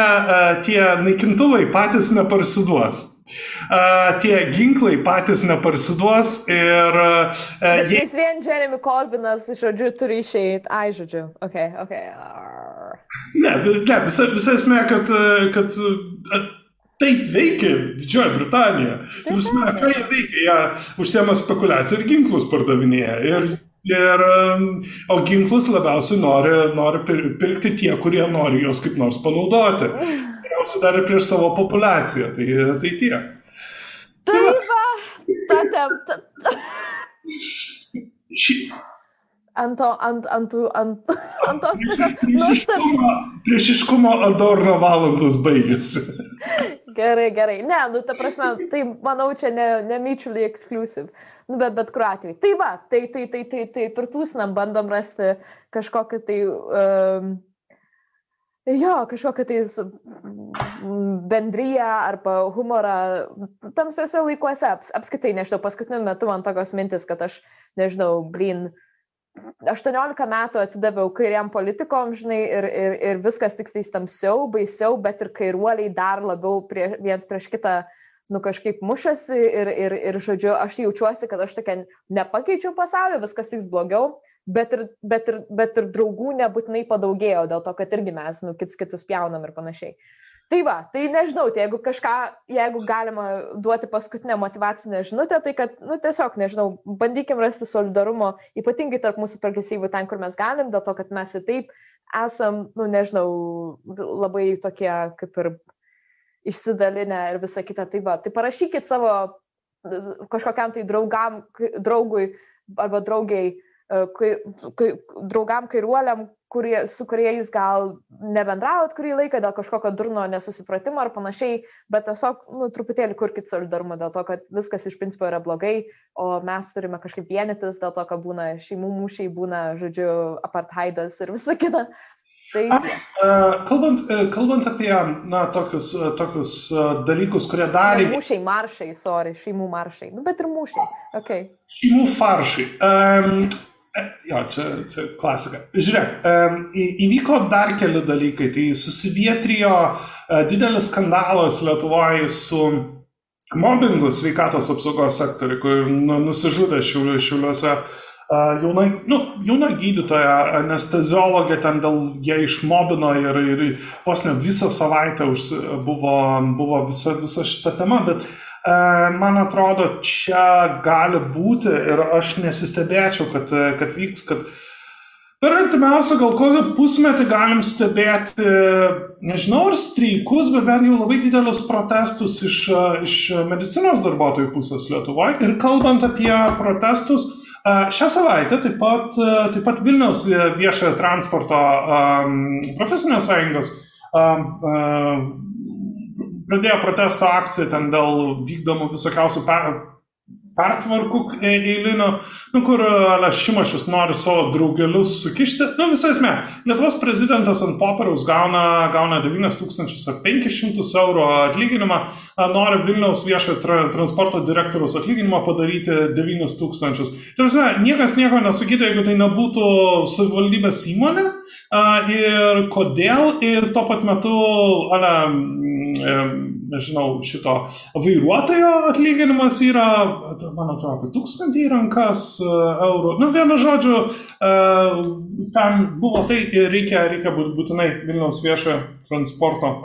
tie naikintuvai patys neparsiduos. Tie ginklai patys neparsiduos ir... Jie... Vis vien Jeremy Corbynas, žodžiu, turi išeiti. Ai, žodžiu, ok, ok. Ne, ne visa, visa esmė, kad, kad taip veikia Didžioji Britanija. Prasme, ką jie veikia? Jie užsiema spekulaciją ir ginklus pardavinėja. Ir Ir, o ginklus labiausiai nori, nori pirkti tie, kurie nori juos kaip nors panaudoti. Geriausiai dar ir prieš savo populaciją. Tai, tai tiek. Tai va, ta tem. Ši... Ant to, ant, ant, ant, ant tos priešiškumo, priešiškumo Adorno valandos baigėsi. Gerai, gerai. Ne, nu, ta prasme, tai manau, čia ne, ne mutually exclusive. Nu, bet bet kuriuo atveju. Tai va, tai, tai, tai, tai, tai per tūsnam bandom rasti kažkokį tai... Um, Jo, kažkokią tai bendryją arba humorą tamsiuose laikuose. Aps, apskaitai, nežinau, paskutiniu metu man tokios mintis, kad aš, nežinau, blin, 18 metų atidaviau kairiam politikom, žinai, ir, ir, ir viskas tik tai tamsiau, baisiau, bet ir kairuoliai dar labiau prie, viens prieš kitą, nu kažkaip mušasi ir, ir, ir, žodžiu, aš jaučiuosi, kad aš tokia nepakeičiau pasaulio, viskas tik blogiau bet ir, bet, ir, bet ir draugų nebūtinai padaugėjo dėl to, kad irgi mes nu, kits kitus pjaunam ir panašiai. Tai va, tai nežinau, tai jeigu kažką, jeigu galima duoti paskutinę motivacinę žinutę, tai kad, nu tiesiog, nežinau, bandykim rasti solidarumo, ypatingai tarp mūsų progresyvų ten, kur mes galim, dėl to, kad mes ir taip esam, nu nežinau, labai tokie kaip ir išsidalinę ir visa kita. Tai va, tai parašykit savo kažkokiam tai draugam, draugui arba draugiai, kai, kai, draugam kairuoliam, kurie, su kuriais gal nebendraut kurį laiką dėl kažkokio durno nesusipratimo ar panašiai, bet tiesiog, nu, truputėlį kurkit solidarumą dėl to, kad viskas iš principo yra blogai, o mes turime kažkaip vienytis dėl to, kad būna šeimų mūšiai, būna, žodžiu, apartheidas ir visa kita. Tai... A, kalbant, kalbant apie na, tokius, tokius dalykus, kurie darė. Mūšiai, maršai, sorry, šeimų maršai. Nu, bet ir mūšiai. Okay. Šeimų faršai. Um, jo, čia, čia klasika. Žiūrėk, įvyko dar keli dalykai. Tai susivietrijo uh, didelis skandalas Lietuvoje su mobbingu sveikatos apsaugos sektoriu, kur nu, nusižudė šiuliuose. Uh, jauna, nu, jauna gydytoja, anesteziologė ten dėl ją išmobino ir, ir vos ne visą savaitę buvo, buvo visa, visa šita tema, bet uh, man atrodo, čia gali būti ir aš nesistebėčiau, kad, kad vyks, kad Per artimiausią gal kokį pusmetį galim stebėti, nežinau, ar streikus, bet bent jau labai didelius protestus iš, iš medicinos darbuotojų pusės Lietuvoje. Ir kalbant apie protestus, Šią savaitę taip pat, taip pat Vilniaus viešojo transporto profesinės sąjungos pradėjo protesto akciją ten dėl vykdomų visokiausių pertvarkų e, eilinių, nu, kur Ale Šimašius nori savo draugelius sukišti. Nu, visą esmę, Lietuvos prezidentas ant popieriaus gauna, gauna 9500 eurų atlyginimą, nori Vilniaus viešojo tra transporto direktoriaus atlyginimą padaryti 9000. Tarsi, niekas nieko nesakytų, jeigu tai nebūtų savivaldybės įmonė ir kodėl ir tuo pat metu, ale, nežinau, šito vairuotojo atlyginimas yra, man atrodo, apie tūkstantį į rankas e, eurų. Nu, vienu žodžiu, e, ten buvo tai ir reikia, reikia būtinai Vilniaus viešojo transporto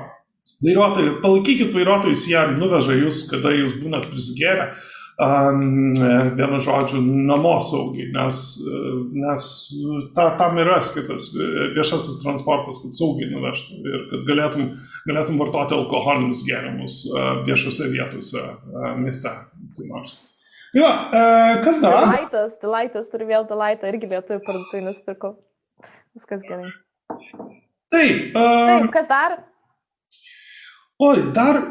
vairuotojų. Palaikykit vairuotojus, jie nuveža jūs, kada jūs būnat prisigėrę vienu žodžiu, namo saugiai, nes, nes ta, tam yra skirtas viešasis transportas, kad saugiai nuvežtų ir kad galėtum, galėtum vartoti alkoholinius gėrimus viešose vietose mieste. Jo, kas dar? Delaitas, Delaitas turi vėl Delaitą, irgi lietuvių parduotuvį nusipirkau. Viskas gerai. Taip. Um, Taip, kas dar? Oi, dar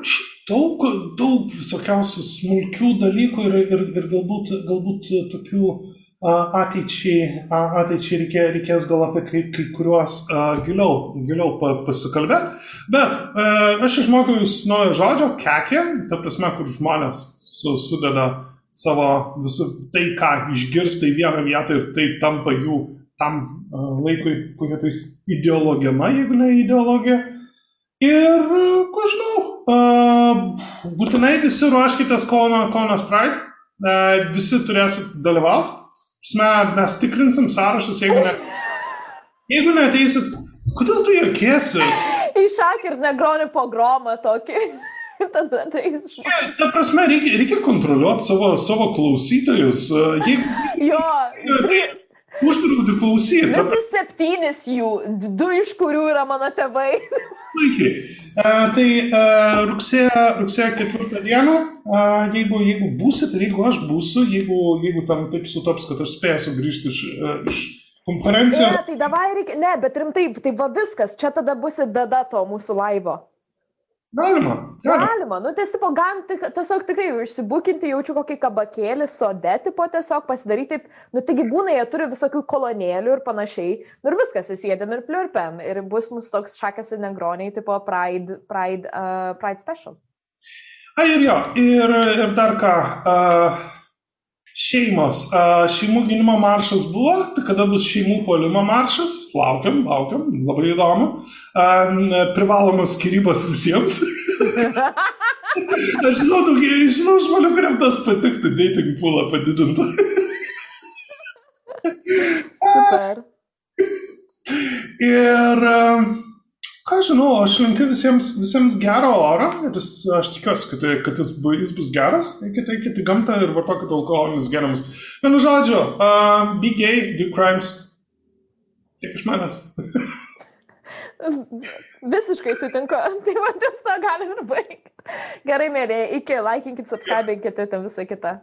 daug, daug visokiausių smulkių dalykų ir, ir, ir galbūt, galbūt tokių ateičiai, ateičiai reikė, reikės gal apie kai, kai kuriuos giliau, giliau pasikalbėti. Bet uh, aš išmokau jūs naujo žodžio, kekė, ta prasme, kur žmonės su, sudeda savo visą tai, ką išgirsta į vieną vietą ir tai tampa jų tam laikui kokia tai ideologema, jeigu ne ideologija. Ir, ko žinau, būtinai visi ruoškitės Kauno, Kaunas Pride, visi turėsit dalyvauti. Mes tikrinsim sąrašus, jeigu, ne, jeigu neateisit, kodėl tu jokėsi? Išak ir negroni pogromą tokį. Tada tai jis. Ta prasme, reikia, reikia kontroliuoti savo, savo klausytojus. Jeigu, jo. Tai uždraudi klausyti. Visi septynis jų, du iš kurių yra mano tėvai. Puikiai. Tai rugsėjo, rugsėjo ketvirtą dieną, jeigu, jeigu būsit jeigu aš būsiu, jeigu, jeigu tam taip sutaps, kad aš spėsiu grįžti iš, iš konferencijos. Ne, tai davai reikia, ne, bet rimtai, tai va viskas, čia tada bus dada to mūsų laivo. Galima. Galima, galima. nu tiesiog galim tik, tiesiog tikrai išsibukinti, jaučiu kokį kabakėlį, sode, tipo tiesiog pasidaryti, nu taigi būna, jie turi visokių kolonėlių ir panašiai, nu ir viskas, įsėdėm ir pliurpiam ir bus mūsų toks šakas ir negroniai, tipo Pride, Pride, uh, Pride Special. A ir jo, ir, ir dar ką, uh, Šeimos. Šeimų gynimo maršas buvo, tai kada bus šeimų polimo maršas? Laukiam, laukiam, labai įdomu. Privalomas skirybos visiems. Aš žinau, daugiai, žinau žmonių, kuriam tas patiktų, dating poolą padidintų. Super. Ir ką žinau, aš linkiu visiems, visiems gero oro ir aš tikiuosi, kad, tai, kad jis, jis bus geras, eikite, eikite į gamtą ir vartokite alkoholinius gėrimus. Vienu žodžiu, uh, be gay, do crimes. Tiek iš manęs. Visiškai sutinku, tai vadinasi, to galim ir baigti. Gerai, mėlyje, iki, laikinkit, subscribinkit ir visą kitą.